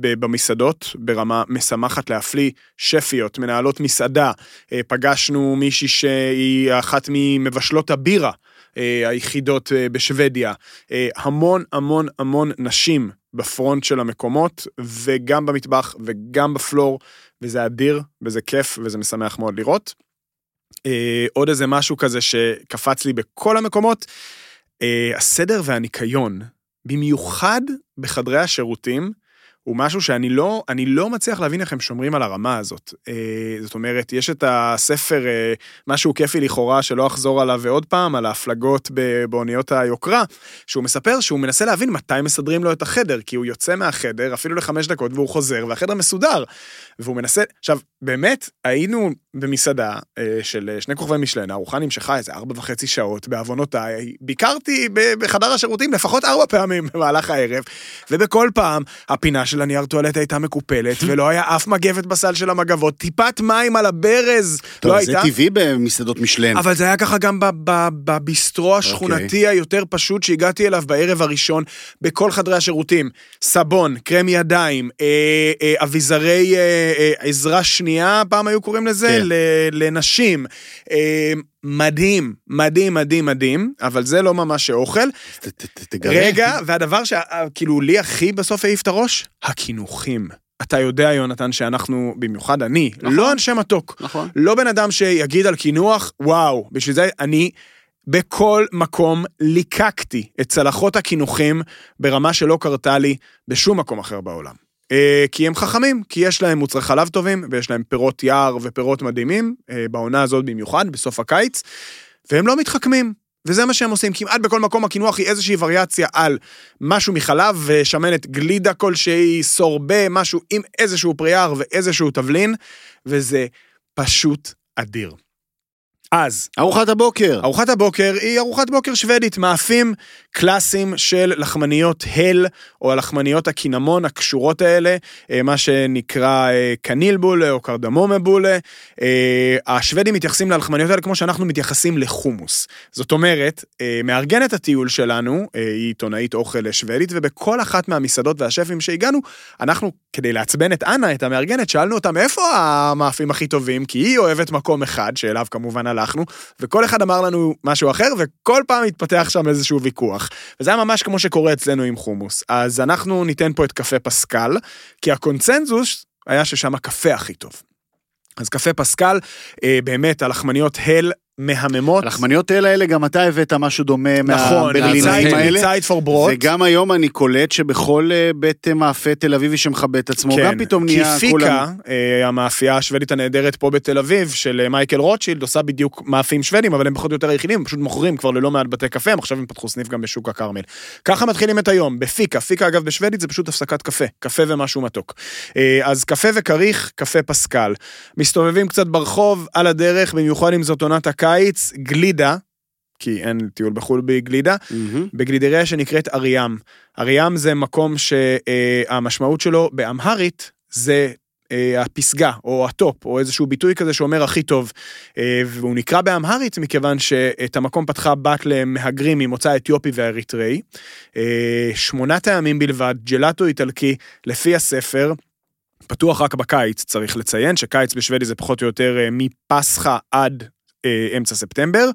במסעדות ברמה משמחת להפליא, שפיות, מנהלות מסעדה, אה, פגשנו מישהי שהיא אחת ממבשלות הבירה אה, היחידות אה, בשוודיה, המון המון המון נשים בפרונט של המקומות, וגם במטבח וגם בפלור, וזה אדיר, וזה כיף, וזה משמח מאוד לראות. עוד איזה משהו כזה שקפץ לי בכל המקומות, הסדר והניקיון, במיוחד בחדרי השירותים, הוא משהו שאני לא, אני לא מצליח להבין איך הם שומרים על הרמה הזאת. אה, זאת אומרת, יש את הספר, אה, משהו כיפי לכאורה, שלא אחזור עליו ועוד פעם, על ההפלגות באוניות היוקרה, שהוא מספר שהוא מנסה להבין מתי מסדרים לו את החדר, כי הוא יוצא מהחדר אפילו לחמש דקות והוא חוזר, והחדר מסודר. והוא מנסה, עכשיו, באמת, היינו במסעדה אה, של שני כוכבי משלן, הארוחה נמשכה איזה ארבע וחצי שעות, בעוונותיי, ביקרתי בחדר השירותים לפחות ארבע פעמים במהלך הערב, ובכל פעם הפינה של הנייר טואלט הייתה מקופלת, ולא היה אף מגבת בסל של המגבות, טיפת מים על הברז טוב, לא זה הייתה. טבעי במסעדות משלן. אבל זה היה ככה גם בביסטרו השכונתי היותר פשוט שהגעתי אליו בערב הראשון, בכל חדרי השירותים. סבון, קרם ידיים, אה, אה, אביזרי אה, אה, עזרה שנייה, פעם היו קוראים לזה, כן. ל- לנשים. אה, מדהים, מדהים, מדהים, מדהים, אבל זה לא ממש אוכל. רגע, והדבר שכאילו לי הכי בסוף העיף את הראש, הקינוחים. אתה יודע, יונתן, שאנחנו, במיוחד אני, נכון. לא אנשי מתוק. נכון. לא בן אדם שיגיד על קינוח, וואו, בשביל זה אני בכל מקום ליקקתי את צלחות הקינוחים ברמה שלא קרתה לי בשום מקום אחר בעולם. אה, כי הם חכמים, כי יש להם מוצרי חלב טובים, ויש להם פירות יער ופירות מדהימים, אה, בעונה הזאת במיוחד, בסוף הקיץ, והם לא מתחכמים. וזה מה שהם עושים, כמעט בכל מקום הקינוח היא איזושהי וריאציה על משהו מחלב ושמנת גלידה כלשהי, סורבה, משהו עם איזשהו פרייר ואיזשהו תבלין, וזה פשוט אדיר. אז, ארוחת הבוקר. ארוחת הבוקר היא ארוחת בוקר שוודית, מאפים קלאסיים של לחמניות הל, או הלחמניות הקינמון הקשורות האלה, אה, מה שנקרא אה, קניל בולה או קרדמומה בולה. אה, השוודים מתייחסים ללחמניות האלה כמו שאנחנו מתייחסים לחומוס. זאת אומרת, מארגנת הטיול שלנו, היא עיתונאית אוכל שוודית, ובכל אחת מהמסעדות והשפים שהגענו, אנחנו, כדי לעצבן את אנה, את המארגנת, שאלנו אותה מאיפה המאפים הכי טובים, כי היא אוהבת מקום אחד, שאליו כמובן הלכנו. הלכנו, וכל אחד אמר לנו משהו אחר, וכל פעם התפתח שם איזשהו ויכוח. וזה היה ממש כמו שקורה אצלנו עם חומוס. אז אנחנו ניתן פה את קפה פסקל, כי הקונצנזוס היה ששם הקפה הכי טוב. אז קפה פסקל, אה, באמת, הלחמניות הל מהממות. הלחמניות האלה, האלה, גם אתה הבאת משהו דומה נכון, מהברלינאים האלה. ציד פור ברוט. וגם היום אני קולט שבכל אה, בית אה, מאפה תל אביבי שמכבד את עצמו, גם פתאום נהיה כן, כי. פיקה, אה, המאפייה השוודית הנהדרת פה בתל אביב, של מייקל רוטשילד, עושה בדיוק מאפים שוודים, אבל הם פחות או יותר היחידים, הם פשוט מוכרים כבר ללא מעט בתי קפה, הם עכשיו הם פתחו סניף גם בשוק הכרמל. ככה מתחילים את היום, ב fika. fika, אגב, בשוודית זה פשוט הפסקת קפה, קפה ומשהו מתוק. אז קפה וכריך, קפה פסקל. מסתובבים קצת ברחוב, על הדרך, במיוחד אם זאת עונת הקיץ, גלידה, כי אין טיול בחו"ל בלי גלידה, מהמם. בגלידריה שנקראת אריאם. אריאם זה מקום שהמשמעות שלו באמהרית זה אה, הפסגה או ה top או איזשהו ביטוי כזה שאומר הכי טוב. אה, והוא נקרא באמהרית מכיוון שאת המקום פתחה בת למהגרים ממוצא אתיופי ואריתראי. אה, שמונה טעמים בלבד, ג'לטו איטלקי לפי הספר. פתוח רק בקיץ, צריך לציין שקיץ בשוודי זה פחות או יותר אה, מפסח עד אה, אמצע ספטמבר.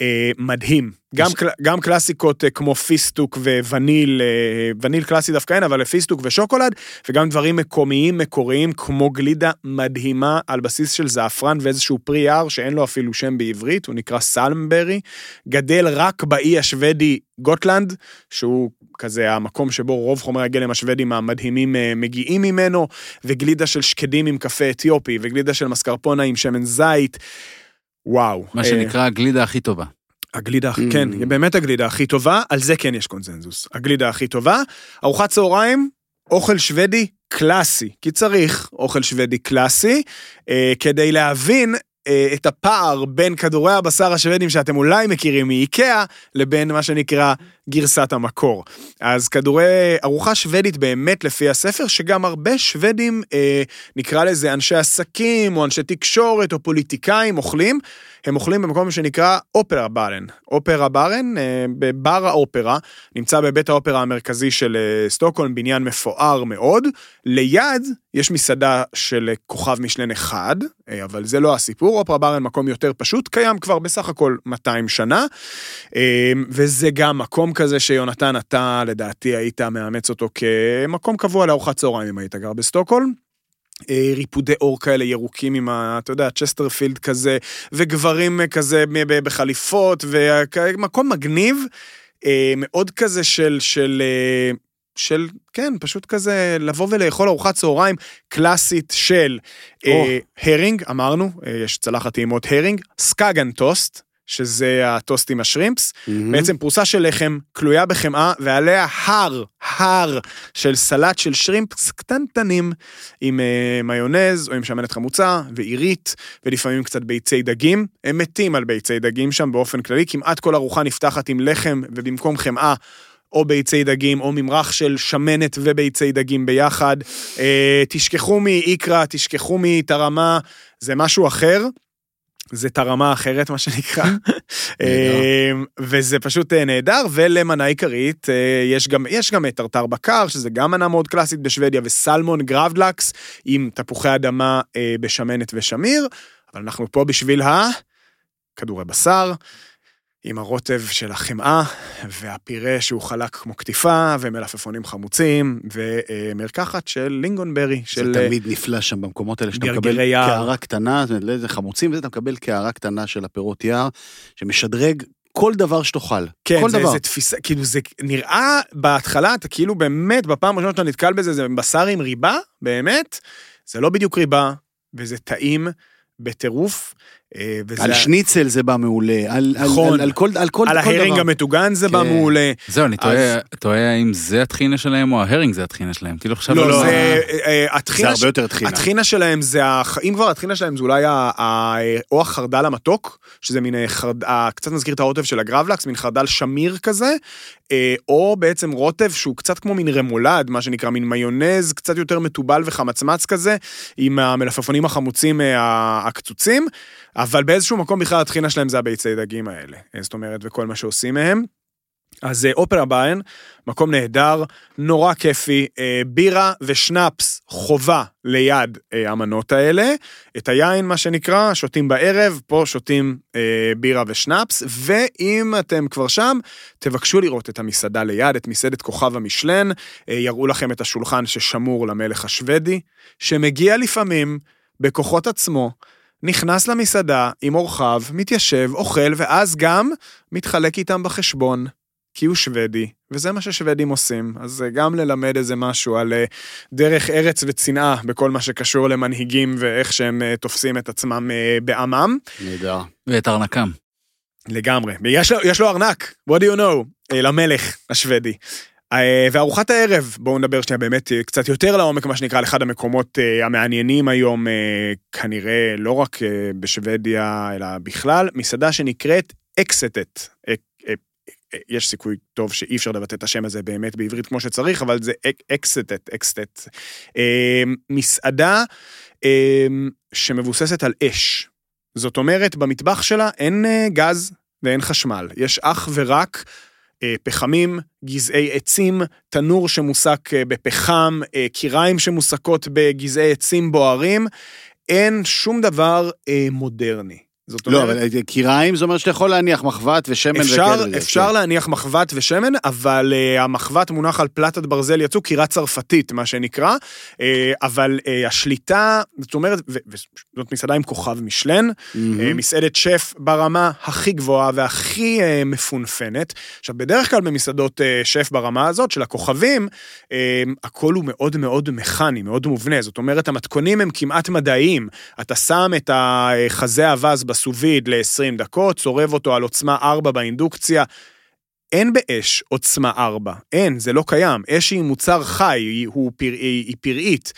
אה, מדהים. גם, קל, גם קלאסיקות אה, כמו פיסטוק ווניל, אה, וניל קלאסי דווקא אין, אבל פיסטוק ושוקולד, וגם דברים מקומיים מקוריים כמו גלידה מדהימה על בסיס של זעפרן ואיזשהו פרי יער שאין לו אפילו שם בעברית, הוא נקרא salmonberry, גדל רק באי השוודי גוטלנד, שהוא כזה המקום שבו רוב חומרי הגלם השוודים המדהימים אה, מגיעים ממנו, וגלידה של שקדים עם קפה אתיופי, וגלידה של מסקרפונה עם שמן זית. וואו. מה אה, שנקרא הגלידה הכי טובה. הגלידה, Mm. כן, היא באמת הגלידה הכי טובה, על זה כן יש קונצנזוס. הגלידה הכי טובה, ארוחת צהריים, אוכל שוודי קלאסי, כי צריך אוכל שוודי קלאסי, אה, כדי להבין אה, את הפער בין כדורי הבשר השוודים שאתם אולי מכירים מאיקאה, לבין מה שנקרא גרסת המקור. אז כדורי ארוחה שוודית באמת לפי הספר, שגם הרבה שוודים, אה, נקרא לזה אנשי עסקים, או אנשי תקשורת, או פוליטיקאים אוכלים, הם אוכלים במקום שנקרא אופרה ברן. אופרה ברן, אה, בבר האופרה, נמצא בבית האופרה המרכזי של אה, סטוקהולם, בניין מפואר מאוד. ליד יש מסעדה של אה, כוכב משלן אחד, אה, אבל זה לא הסיפור, Operabaren מקום יותר פשוט, קיים כבר בסך הכל 200 שנה, אה, וזה גם מקום כזה שיונתן, אתה לדעתי היית מאמץ אותו כמקום קבוע לארוחת צהריים אם היית גר בסטוקהולם. אה, ריפודי עור כאלה ירוקים עם ה... אתה יודע, צ'סטרפילד כזה, וגברים כזה בחליפות, ומקום מגניב, אה, מאוד כזה של, של, אה, של, כן, פשוט כזה לבוא ולאכול ארוחת צהריים קלאסית של אה, הרינג, אמרנו, אה, יש צלחת טעימות הרינג, Skagen toast, שזה הטוסט עם השרימפס, מהמם. בעצם פרוסה של לחם, כלויה בחמאה, ועליה הר, הר של סלט של שרימפס קטנטנים, עם אה, מיונז או עם שמנת חמוצה ועירית, ולפעמים קצת ביצי דגים. הם מתים על ביצי דגים שם באופן כללי, כמעט כל ארוחה נפתחת עם לחם, ובמקום חמאה... או ביצי דגים, או ממרח של שמנת וביצי דגים ביחד. אה, תשכחו מאיקרא, תשכחו מתרמה, זה משהו אחר. זה תרמה אחרת, מה שנקרא. אה, וזה פשוט אה, נהדר, ולמנה עיקרית, אה, יש גם, יש גם את טרטר בקר, שזה גם מנה מאוד קלאסית בשוודיה, וסלמון גרבדלקס, עם תפוחי אדמה אה, בשמנת ושמיר, אבל אנחנו פה בשביל ה... כדורי בשר. עם הרוטב של החמאה, והפירה שהוא חלק כמו קטיפה, ומלפפונים חמוצים, ומרקחת של לינגונברי, של... זה תמיד נפלא שם במקומות האלה, שאתה מקבל יער. קערה קטנה, זאת אומרת, זה חמוצים, וזה אתה מקבל קערה קטנה של הפירות יער, שמשדרג כל דבר שתאכל. כן, כל זה, דבר. זה תפיסה, כאילו זה נראה בהתחלה, אתה כאילו באמת, בפעם הראשונה שאתה נתקל בזה, זה בשר עם ריבה, באמת, זה לא בדיוק ריבה, וזה טעים בטירוף. אה, וזה... על שניצל זה בא מעולה, על, נכון. על, על, כל, על כל, על כל ההרינג דבר. המטוגן זה בא כן. מעולה. זהו, אני אז- תוהה, תוהה האם זה הטחינה שלהם או ההרינג זה הטחינה שלהם. כאילו עכשיו... לא, על זה... ה- אה, אה, זה הטחינה הרבה יותר טחינה. הטחינה שלהם זה, הח- אם כבר הטחינה שלהם זה אולי ה- ה- או החרדל המתוק, שזה מין חרד... קצת מזכיר את הרוטב של הגרבלקס, מין חרדל שמיר כזה, או בעצם רוטב שהוא קצת כמו מין רמולד, מה שנקרא, מין מיונז קצת יותר מתובל וחמצמץ כזה, עם המלפפונים החמוצים הקצוצים, אבל באיזשהו מקום בכלל הטחינה שלהם זה הביצי דגים האלה. אה, זאת אומרת, וכל מה שעושים מהם. אז אה, אופרה ביין, מקום נהדר, נורא כיפי, אה, בירה ושנאפס חובה ליד אה, המנות האלה. את היין, מה שנקרא, שותים בערב, פה שותים אה, בירה ושנאפס, ואם אתם כבר שם, תבקשו לראות את המסעדה ליד, את מסעדת כוכב המשלן, אה, יראו לכם את השולחן ששמור למלך השוודי, שמגיע לפעמים בכוחות עצמו. נכנס למסעדה עם אורחיו, מתיישב, אוכל, ואז גם מתחלק איתם בחשבון. כי הוא שוודי, וזה מה ששוודים עושים. אז אה, גם ללמד איזה משהו על אה, דרך ארץ וצנעה בכל מה שקשור למנהיגים ואיך שהם אה, תופסים את עצמם בעמם. נהדר. ואת ארנקם. לגמרי. יש לו, יש לו ארנק, what do you know, למלך השוודי. אה, וארוחת הערב, בואו נדבר שנייה באמת אה, קצת יותר לעומק, מה שנקרא, על אחד המקומות אה, המעניינים היום, אה, כנראה לא רק בשוודיה, אלא בכלל, מסעדה שנקראת אקסטט. יש סיכוי טוב שאי אפשר לבטא את השם הזה באמת בעברית כמו שצריך, אבל זה אק- אקסטט, אקסטט. מסעדה שמבוססת על אש. זאת אומרת, במטבח שלה אין גז ואין חשמל. יש אך ורק פחמים, גזעי עצים, תנור שמוסק אה, בפחם, אה, קיריים שמוסקות בגזעי עצים בוערים. אין שום דבר אה, מודרני. זאת לא, אומרת, אבל קיריים זה אומר שאתה יכול להניח מחבת ושמן אפשר, וכאלה. אפשר כן. להניח מחבת ושמן, אבל uh, המחבת מונח על פלטת ברזל יצוא, קירה צרפתית, מה שנקרא, uh, אבל uh, השליטה, זאת אומרת, וזאת מסעדה עם כוכב משלן, מהמם. אה, מסעדת שף ברמה הכי גבוהה והכי אה, מפונפנת. עכשיו, בדרך כלל במסעדות אה, שף ברמה הזאת של הכוכבים, אה, הכל הוא מאוד מאוד מכני, מאוד מובנה. זאת אומרת, המתכונים הם כמעט מדעיים. אתה שם את החזה אווז בסוביד ל-20 דקות, צורב אותו על עוצמה 4 באינדוקציה. אין באש עוצמה 4, אין, זה לא קיים. אש היא מוצר חי, היא, פר, היא, היא פראית.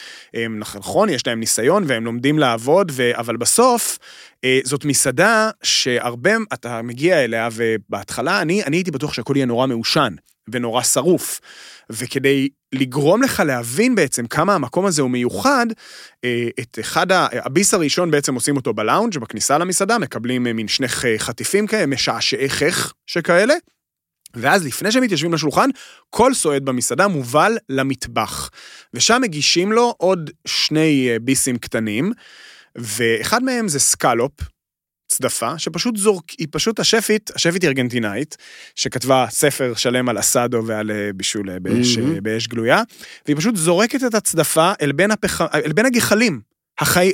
נכון, יש להם ניסיון והם לומדים לעבוד, ו, אבל בסוף, אה, זאת מסעדה שהרבה, אתה מגיע אליה, ובהתחלה אני, אני הייתי בטוח שהכל יהיה נורא מעושן ונורא שרוף. וכדי לגרום לך להבין בעצם כמה המקום הזה הוא מיוחד, אה, את אחד, ה- הביס הראשון בעצם עושים אותו בלאונג' בכניסה למסעדה, מקבלים אה, מין שני חטיפים כאלה, משעשעי חך שכאלה. ואז לפני שהם מתיישבים לשולחן, כל סועד במסעדה מובל למטבח. ושם מגישים לו עוד שני אה, ביסים קטנים, ואחד מהם זה scallop, צדפה, שפשוט זורק, היא פשוט השפית, השפית היא ארגנטינאית, שכתבה ספר שלם על אסדו ועל אה, בישול אה, באש. אה, באש גלויה, והיא פשוט זורקת את הצדפה אל בין, הפח... אל בין הגחלים. החי...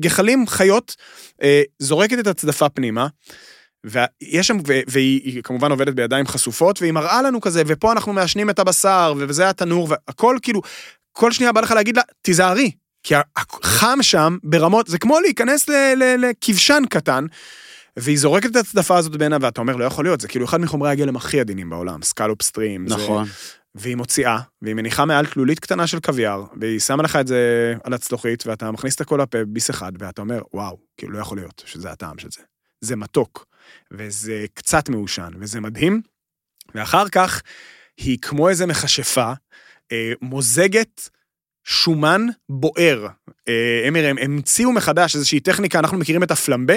גחלים, חיות, אה, זורקת את הצדפה פנימה. ויש שם, והיא היא כמובן עובדת בידיים חשופות, והיא מראה לנו כזה, ופה אנחנו מעשנים את הבשר, וזה התנור, והכל כאילו, כל שנייה בא לך להגיד לה, תיזהרי, כי ה- חם שם ברמות, זה כמו להיכנס לכבשן קטן, והיא זורקת את הצדפה הזאת פנימה, ואתה אומר, לא יכול להיות, זה כאילו אחד מחומרי הגלם הכי עדינים בעולם, scallop סטרים. זה- נכון. והיא תלולית והיא מניחה מעל תלולית קטנה של קוויאר, והיא שמה לך את זה על הצלוחית, ואתה מכניס את הכל לפה ביס אחד, ואתה אומר, וואו, כאילו לא יכול להיות שזה הטעם של זה. זה מתוק, וזה קצת מעושן, וזה מדהים. ואחר כך, היא כמו איזה מכשפה, אה, מוזגת שומן בוער. אה, הם, המציאו מחדש איזושהי טכניקה, אנחנו מכירים את הפלמבה,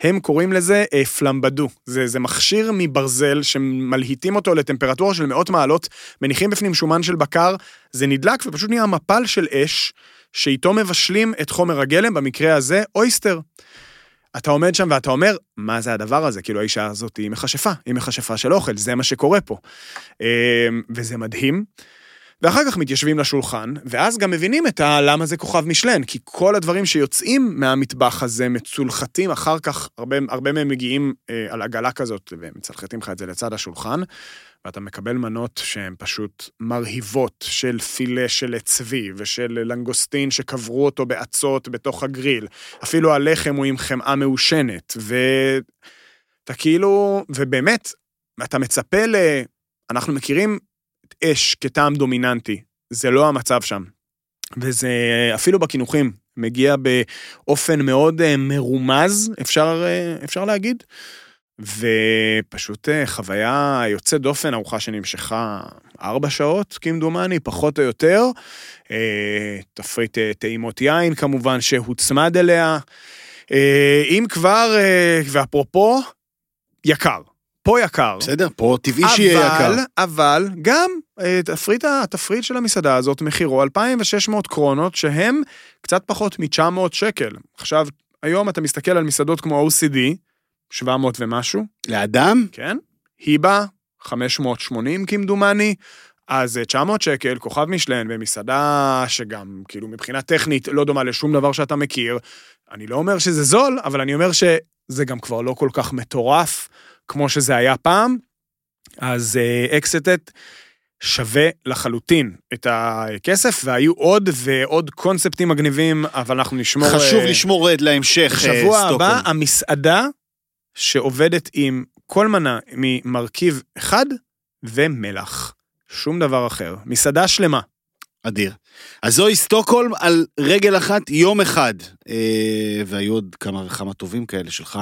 הם קוראים לזה אה, פלמבדו. זה, זה מכשיר מברזל שמלהיטים אותו לטמפרטורה של מאות מעלות, מניחים בפנים שומן של בקר, זה נדלק ופשוט נהיה מפל של אש, שאיתו מבשלים את חומר הגלם, במקרה הזה אויסטר. אתה עומד שם ואתה אומר, מה זה הדבר הזה? כאילו האישה הזאת היא מכשפה, היא מכשפה של אוכל, זה מה שקורה פה. אה, וזה מדהים. ואחר כך מתיישבים לשולחן, ואז גם מבינים את ה- למה זה כוכב משלן, כי כל הדברים שיוצאים מהמטבח הזה מצולחתים, אחר כך הרבה, הרבה מהם מגיעים אה, על עגלה כזאת, ומצלחתים לך את זה לצד השולחן, ואתה מקבל מנות שהן פשוט מרהיבות, של פילה של צבי, ושל לנגוסטין שקברו אותו באצות בתוך הגריל. אפילו הלחם הוא עם חמאה מעושנת, ואתה כאילו, ובאמת, אתה מצפה ל... אנחנו מכירים אש כטעם דומיננטי, זה לא המצב שם. וזה אפילו בקינוחים מגיע באופן מאוד אה, מרומז, אפשר, אה, אפשר להגיד. ופשוט אה, חוויה יוצאת דופן, ארוחה שנמשכה ארבע שעות, כמדומני, פחות או יותר. תפריט טעימות יין, כמובן, שהוצמד אליה. אם כבר, ואפרופו, יקר. פה יקר. בסדר, פה טבעי שיהיה יקר. אבל, אבל גם אה, תפריט, התפריט של המסעדה הזאת, מחירו 2,600 קרונות, שהם קצת פחות מ-900 שקל. עכשיו, היום אתה מסתכל על מסעדות כמו OCD, 700 ומשהו, לאדם? כן? היבה, 580 כמדומני, אז אה, 900 שקל, כוכב משלן, במסעדה שגם, כאילו, מבחינה טכנית לא דומה לשום דבר שאתה מכיר. אני לא אומר שזה זול, אבל אני אומר שזה גם כבר לא כל כך מטורף כמו שזה היה פעם. אז אקסטט שווה לחלוטין את הכסף, והיו עוד ועוד קונספטים מגניבים, אבל אנחנו נשמור... חשוב אה, לשמור עד להמשך, אה, בשבוע הבא. המסעדה שעובדת עם כל מנה ממרכיב אחד ומלח. שום דבר אחר. מסעדה שלמה. אדיר. אז זוהי סטוקהולם על רגל אחת, יום אחד. אה, והיו עוד כמה וכמה טובים כאלה שלך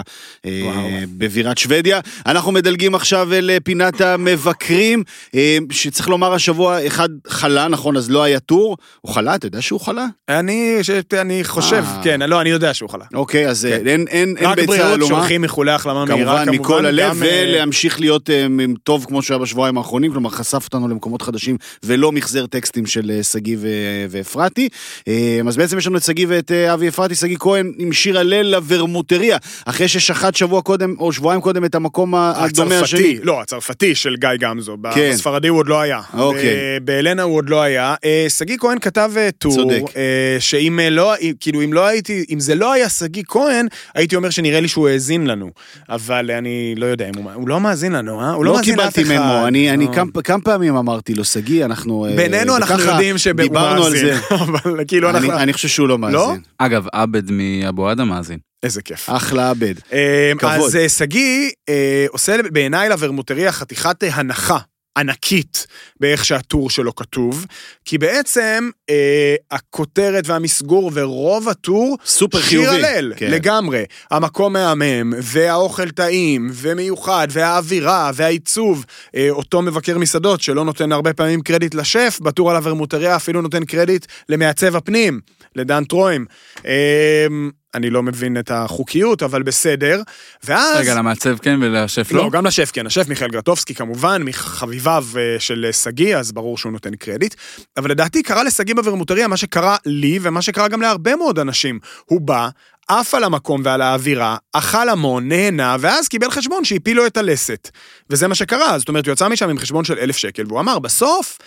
אה. בבירת שוודיה. אנחנו מדלגים עכשיו אל אה, המבקרים, אה, שצריך לומר השבוע אחד חלה, נכון, אז לא היה טור. הוא חלה? אתה יודע שהוא חלה? אני, ש... אני חושב, אה. כן, לא, אני יודע שהוא חלה. אוקיי, אז אה, כן. אין, אין, אין רק ביצה בריאות, עלומה. שולחים איחולי החלמה מהירה, כמובן, כמובן. מכל הלב, גם, אה, ולהמשיך להיות אה, טוב כמו שהיה בשבועיים האחרונים, כלומר חשף אותנו למקומות חדשים ולא מחזר טקסטים של אה, שגיא ו- ואפרתי. אה, אז בעצם יש לנו את שגיא ואת אה, אבי אפרתי, שגיא כהן עם שיר הלל לוורמוטריה, אחרי ששחט שבוע קודם, או שבועיים קודם, את המקום הדומה השני. לא, הצרפתי של גיא גמזו. כן. בספרדי הוא עוד לא היה. אוקיי. באלנה הוא עוד לא היה. אה, שגיא כהן כתב אה, טור, צודק. אה, שאם אה, לא, כאילו, אם לא הייתי, אם זה לא היה שגיא כהן, הייתי אומר שנראה לי שהוא האזין לנו. אבל אני לא יודע אם הוא, הוא לא מאזין לנו, אה? הוא לא לא מאזין לאף קיבלתי אחד. ממו, אני, אני לא. כמה, פעמים אמרתי לו, שגיא, אנחנו... אה, בינינו אנחנו יודעים שהוא דיברנו על. זה. אבל כאילו אנחנו... אני חושב שהוא לא מאזין. אגב, עבד מאבו עדה מאזין. איזה כיף. אחלה עבד. אה, כבוד. אז אה, שגיא אה, עושה בעיניי לוורמוטריה חתיכת אה, הנחה. ענקית באיך שהטור שלו כתוב, כי בעצם אה, הכותרת והמסגור ורוב הטור סופר שיר חיובי. הלל, כן. לגמרי. המקום מהמם, והאוכל טעים, ומיוחד, והאווירה, והעיצוב. אה, אותו מבקר מסעדות שלא נותן הרבה פעמים קרדיט לשף, בטור על הוורמוטריה אפילו נותן קרדיט למעצב הפנים, לדן טרוים. אה, אני לא מבין את החוקיות, אבל בסדר. ואז... רגע, למעצב כן ולשף לא, לא? גם לשף, כן, השף מיכאל גרטובסקי כמובן, מחביביו אה, של שגיא, אז ברור שהוא נותן קרדיט. אבל לדעתי קרה לשגיא בוורמוטריה מה שקרה לי ומה שקרה גם להרבה מאוד אנשים. הוא בא, עף על המקום ועל האווירה, אכל המון, נהנה, ואז קיבל חשבון שהפיל לו את הלסת. וזה מה שקרה, זאת אומרת, הוא יצא משם עם חשבון של אלף שקל, והוא אמר, בסוף...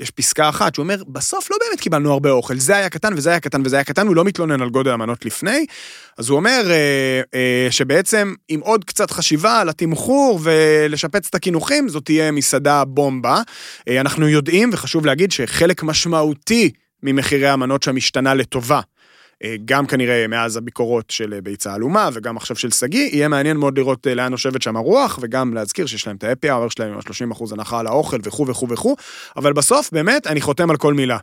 יש פסקה אחת שהוא אומר, בסוף לא באמת קיבלנו הרבה אוכל, זה היה קטן וזה היה קטן וזה היה קטן, הוא לא מתלונן על גודל המנות לפני, אז הוא אומר אה, אה, שבעצם עם עוד קצת חשיבה על התמחור ולשפץ את הקינוחים, זאת תהיה מסעדה בומבה. אה, אנחנו יודעים, וחשוב להגיד, שחלק משמעותי ממחירי המנות שם השתנה לטובה. אה, גם כנראה מאז הביקורות של אה, ביצה עלומה וגם עכשיו של שגיא, יהיה מעניין מאוד לראות אה, לאן נושבת שם הרוח, וגם להזכיר שיש להם את האפי האוור שלהם עם ה-30% הנחה על האוכל וכו' וכו' וכו', אבל בסוף באמת אני חותם על כל מילה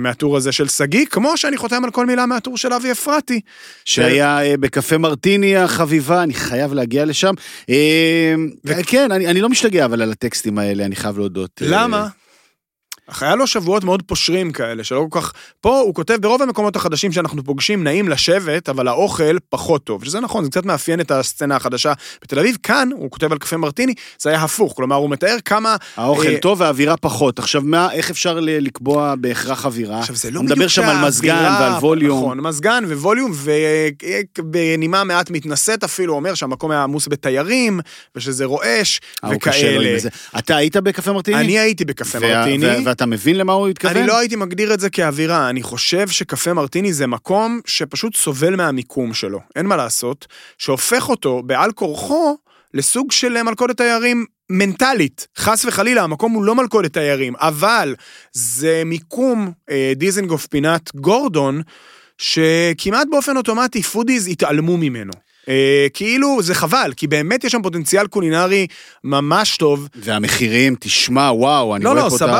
מהטור הזה של שגיא, כמו שאני חותם על כל מילה מהטור של אבי אפרתי. שהיה אה, בקפה מרטיני החביבה, אני חייב להגיע לשם. אה, כן, אני אני לא משתגע אבל על הטקסטים האלה, אני חייב להודות. למה? היה לו שבועות מאוד פושרים כאלה, שלא כל כך... פה הוא כותב, ברוב המקומות החדשים שאנחנו פוגשים, נעים לשבת, אבל האוכל פחות טוב. שזה נכון, זה קצת מאפיין את הסצנה החדשה בתל אביב. כאן, הוא כותב על קפה מרטיני, זה היה הפוך. כלומר, הוא מתאר כמה... האוכל אה, טוב והאווירה פחות. עכשיו, מה, איך אפשר לקבוע בהכרח אווירה? עכשיו, זה לא הוא בדיוק מדבר שם על מזגן שהאווירה- ועל ווליום. נכון, מזגן וווליום, ובנימה מעט מתנשאת אפילו, אומר שהמקום היה עמוס בתיירים, ושזה רועש, אה, הוא וכאלה. אתה היית בקפה מרטיני? אני הייתי בקפה וה- מרטיני. וה- ואתה מבין למה הוא התכוון? אני לא הייתי מגדיר את זה כאווירה, אני חושב שקפה מרטיני זה מקום שפשוט סובל מהמיקום שלו, אין מה לעשות, שהופך אותו בעל כורחו לסוג של מלכודת תיירים מנטלית. חס וחלילה, המקום הוא לא מלכודת תיירים, אבל זה מיקום אה, דיזנגוף פינת גורדון, שכמעט באופן אוטומטי foodies התעלמו ממנו. אה, כאילו, זה חבל, כי באמת יש שם פוטנציאל קולינרי ממש טוב, והמחירים, תשמע, וואו, אני לא, רואה לא, פה את ה-.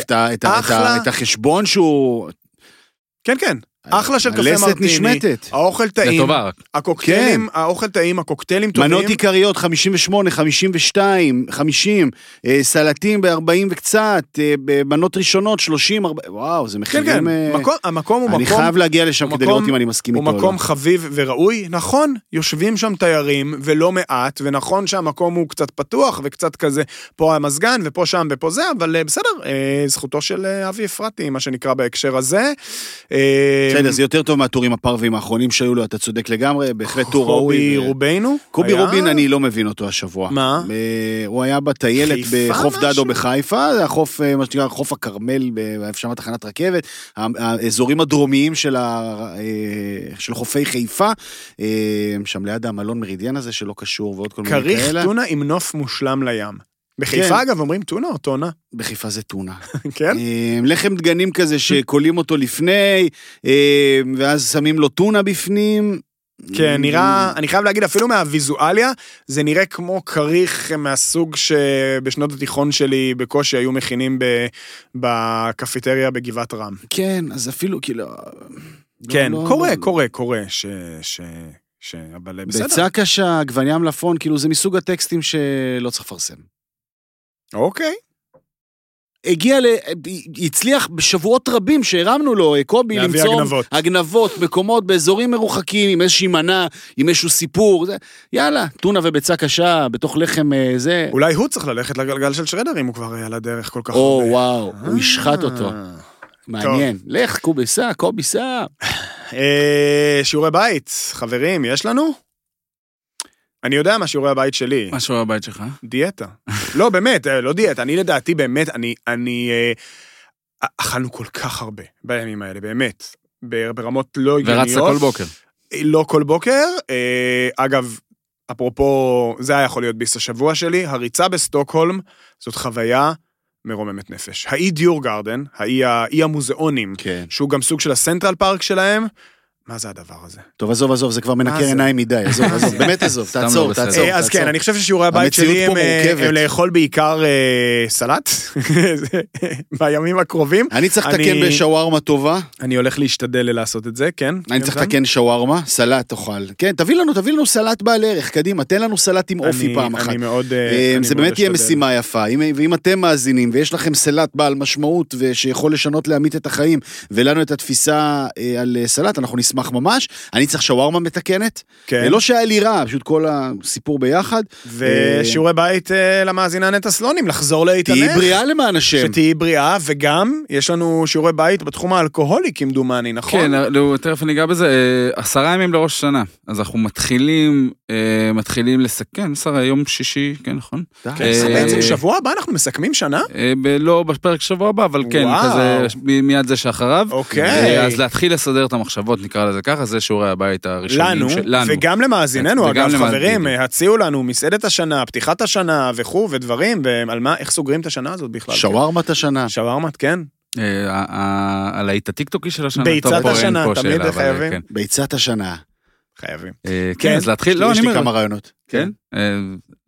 את ה- את ה- את. את החשבון שהוא... כן, כן. אחלה של קפה הלסת מרטיני. נשמטת. האוכל טעים. לטובה רק. הקוקטיילים, האוכל טעים, הקוקטיילים טובים. מנות עיקריות 58, 52, 50, אה, סלטים ב-40 וקצת, אה, במנות ראשונות 30, 40, וואו, זה כן, מחירים... כן, אה, מקום- המקום הוא מקום... אני חייב להגיע לשם הוא כדי לראות אם אני מסכים הוא איתו או לא. מקום חביב וראוי, נכון, יושבים שם תיירים ולא מעט, ונכון שהמקום הוא קצת פתוח וקצת כזה, פה המזגן ופה שם ופה זה, אבל אה, בסדר, זכותו של אבי אפרתי, מה שנקרא בהקשר הזה. אה, בסדר, זה יותר טוב מהטורים הפרווים האחרונים שהיו לו, אתה צודק לגמרי, בהחלט טור ראוי. קובי ו- רובינו? קובי? רובין, אני לא מבין אותו השבוע. מה? אה, הוא היה בטיילת בחוף? דדו בחיפה, זה החוף, אה, מה שנקרא, חוף הכרמל, שם תחנת רכבת, האזורים הדרומיים של אה, חופי חיפה, אה, שם ליד המלון מרידיאן הזה שלא קשור ועוד כל מיני כריך כאלה. טונה עם נוף מושלם לים. בחיפה כן. אגב אומרים טונה או טונה, בחיפה זה טונה. כן? אה, לחם דגנים כזה שכולים אותו לפני, אה, ואז שמים לו טונה בפנים. כן, נראה, אני חייב להגיד, אפילו מהוויזואליה, זה נראה כמו כריך מהסוג שבשנות התיכון שלי בקושי היו מכינים ב- בקפיטריה בגבעת רם. כן, אז אפילו כאילו... כן, לא- קורה, לא- קורה, קורה, ש... ש... ש... אבל בסדר. ביצה קשה, עגבניה מלפון, כאילו זה מסוג הטקסטים שלא צריך לפרסם. אוקיי. הגיע ל... הצליח בשבועות רבים שהרמנו לו, אה, קובי, להביא למצוא... הגנבות. הגנבות, מקומות באזורים מרוחקים, עם איזושהי מנה, עם איזשהו סיפור. זה... יאללה, טונה וביצה קשה, בתוך לחם אה, זה. אולי הוא צריך ללכת לגלגל של שרדר אם הוא כבר אה, על הדרך כל כך או, הרבה. וואו, הוא ישחט אותו. אה. מעניין. לך, קובי, סע, קובי, סע. אה, שיעורי בית, חברים, יש לנו? אני יודע מה שיעורי הבית שלי. מה שהוא הבית שלך? דיאטה. לא, באמת, אה, לא דיאטה, אני לדעתי באמת, אני, אני, אה, אכלנו כל כך הרבה בימים האלה, באמת, ברמות לא הגיוניות. ורצת כל בוקר. לא כל בוקר. אה, אגב, אפרופו, זה היה יכול להיות ביס השבוע שלי, הריצה בסטוקהולם זאת חוויה מרוממת נפש. האי דיור גרדן, האי, המוזיאונים, כן. שהוא גם סוג של הסנטרל פארק שלהם, מה זה הדבר הזה? טוב, עזוב, עזוב, זה כבר מנקר זה? עיניים מדי, עזוב, עזוב, באמת עזוב, תעצור, לא בסדר. תעצור, אה, אז תעצור. כן, אני חושב ששיעורי הבית שלי הם, אה. הם לאכול בעיקר אה, סלט, בימים הקרובים. אני צריך לתקן בשווארמה טובה, אני הולך להשתדל לעשות את זה, כן? אני צריך? לתקן שווארמה, סלט תאכל. כן, תביא לנו, תביא לנו סלט בעל ערך, קדימה, תן לנו סלט עם אופי פעם אחת. אני מאוד... זה באמת אשתדל. משימה יפה. אם- ואם אתם מאזינים ויש לכם סלט בעל משמעות ושיכול לשנות לעמית את החיים, ולנו את התפיסה על סלט, אנחנו נשמח ממש. אני צריך שווארמה מתקנת. כן. לא שהיה לי רע, פשוט כל הסיפור ביחד. ושיעורי בית אה, למאזינה נטע סלונים, לחזור להתאמך. תהיי בריאה למען השם. שתהיי בריאה, וגם יש לנו שיעורי בית בתחום האלכוהולי, כמדומני, נכון? כן, לא, תכף אני אגע בזה. אה, עשרה ימים לראש השנה. אז אנחנו מתחילים, אה, מתחילים לסכם, עשרה, יום שישי, כן, נכון? כן, אה, בעצם שבוע הבא אנחנו מסכמים שנה? אה, לא בפרק שבוע הבא, אבל כן. כזה מיד זה שאחריו. אוקיי. אה, אז להתחיל לסדר את המחשבות, נקרא לזה ככה, זה שיעורי הבית הראשונים. לנו, של- לנו. וגם למאזיננו, וגם אגב. חברים, הציעו לנו מסעדת השנה, פתיחת השנה וכו' ודברים, ועל מה, איך סוגרים את השנה הזאת בכלל? שווארמת השנה. שווארמת, כן. אה, ה- ה- הלהיט הטיקטוקי של השנה. ביצת השנה, תמיד חייבים. כן. ביצת השנה. חייבים. אה, כן. כן, אז להתחיל, לא, יש אני לי אומר, כמה רעיונות. כן, אה,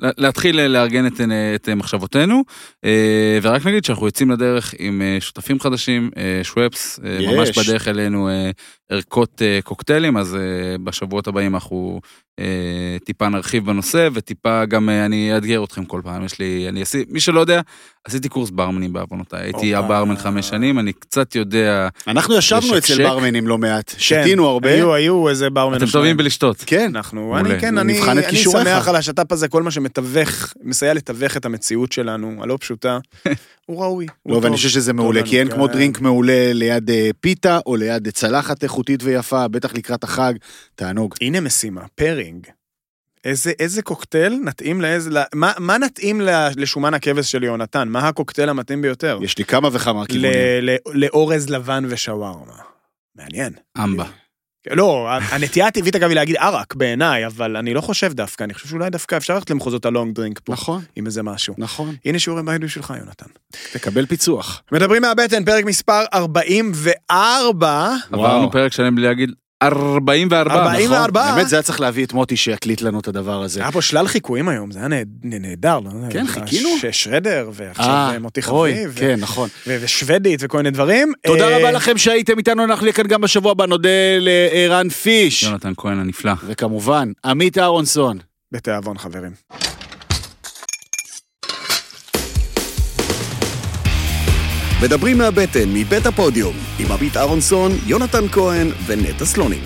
להתחיל אה, לארגן את, את מחשבותינו, אה, ורק נגיד שאנחנו יוצאים לדרך עם אה, שותפים חדשים, אה, שוופס, אה, יש. ממש בדרך אלינו אה, ערכות אה, קוקטיילים, אז אה, בשבועות הבאים אנחנו אה, טיפה נרחיב בנושא, וטיפה גם אה, אני אאתגר אתכם כל פעם, יש לי, אני אעשי, מי שלא יודע, עשיתי קורס ברמנים בעוונותיי, הייתי. הברמן חמש שנים, אני קצת יודע, אנחנו ישבנו לשקשק. אצל ברמנים לא מעט. כן, שתינו הרבה. היו, היו איזה ברמן. אתם טובים בלשתות. כן. אנחנו. אני כן, אני, נבחן את אני כישוריך. שמח על השת"פ הזה, כל מה שמתווך, מסייע לתווך את המציאות שלנו, הלא פשוטה, הוא ראוי. לא, ואני. חושב שזה מעולה, כי אין כן. כמו דרינק מעולה ליד אה, פיתה, או ליד צלחת איכותית ויפה, בטח לקראת החג, תענוג. הנה משימה, pairing. איזה, איזה קוקטייל נתאים לאיזה, ל- מה, מה נתאים לשומן הכבש של יונתן? מה הקוקטייל המתאים ביותר? יש לי כמה וכמה כיוונים. לאורז לבן ושווארמה. מעניין. אמבה. לא, הנטייה הטבעית אגב היא להגיד ערק בעיניי, אבל אני לא חושב דווקא, אני חושב שאולי דווקא אפשר ללכת למחוזות הלונג דרינק פה, נכון, עם איזה משהו. נכון. הנה שיעורי בית בשבילך, יונתן. תקבל פיצוח. מדברים מהבטן, פרק מספר 44. עברנו פרק שלם בלי להגיד 44. 44. נכון, באמת, זה היה צריך להביא את מוטי שיקליט לנו את הדבר הזה. היה פה שלל חיקויים היום, זה היה נהד- נהדר. לא? כן, חיכינו. ש- שרדר, ועכשיו אה, מוטי חביב, כן, נכון. ושוודית וכל מיני דברים. תודה אה, רבה לכם שהייתם איתנו, אנחנו נהיה כאן גם בשבוע הבא, נודה לערן פיש. יונתן כהן הנפלא. וכמובן, עמית אהרונסון. בתיאבון חברים. מדברים מהבטן, מבית הפודיום, עם עמית אהרונסון, יונתן כהן ונטע סלונים.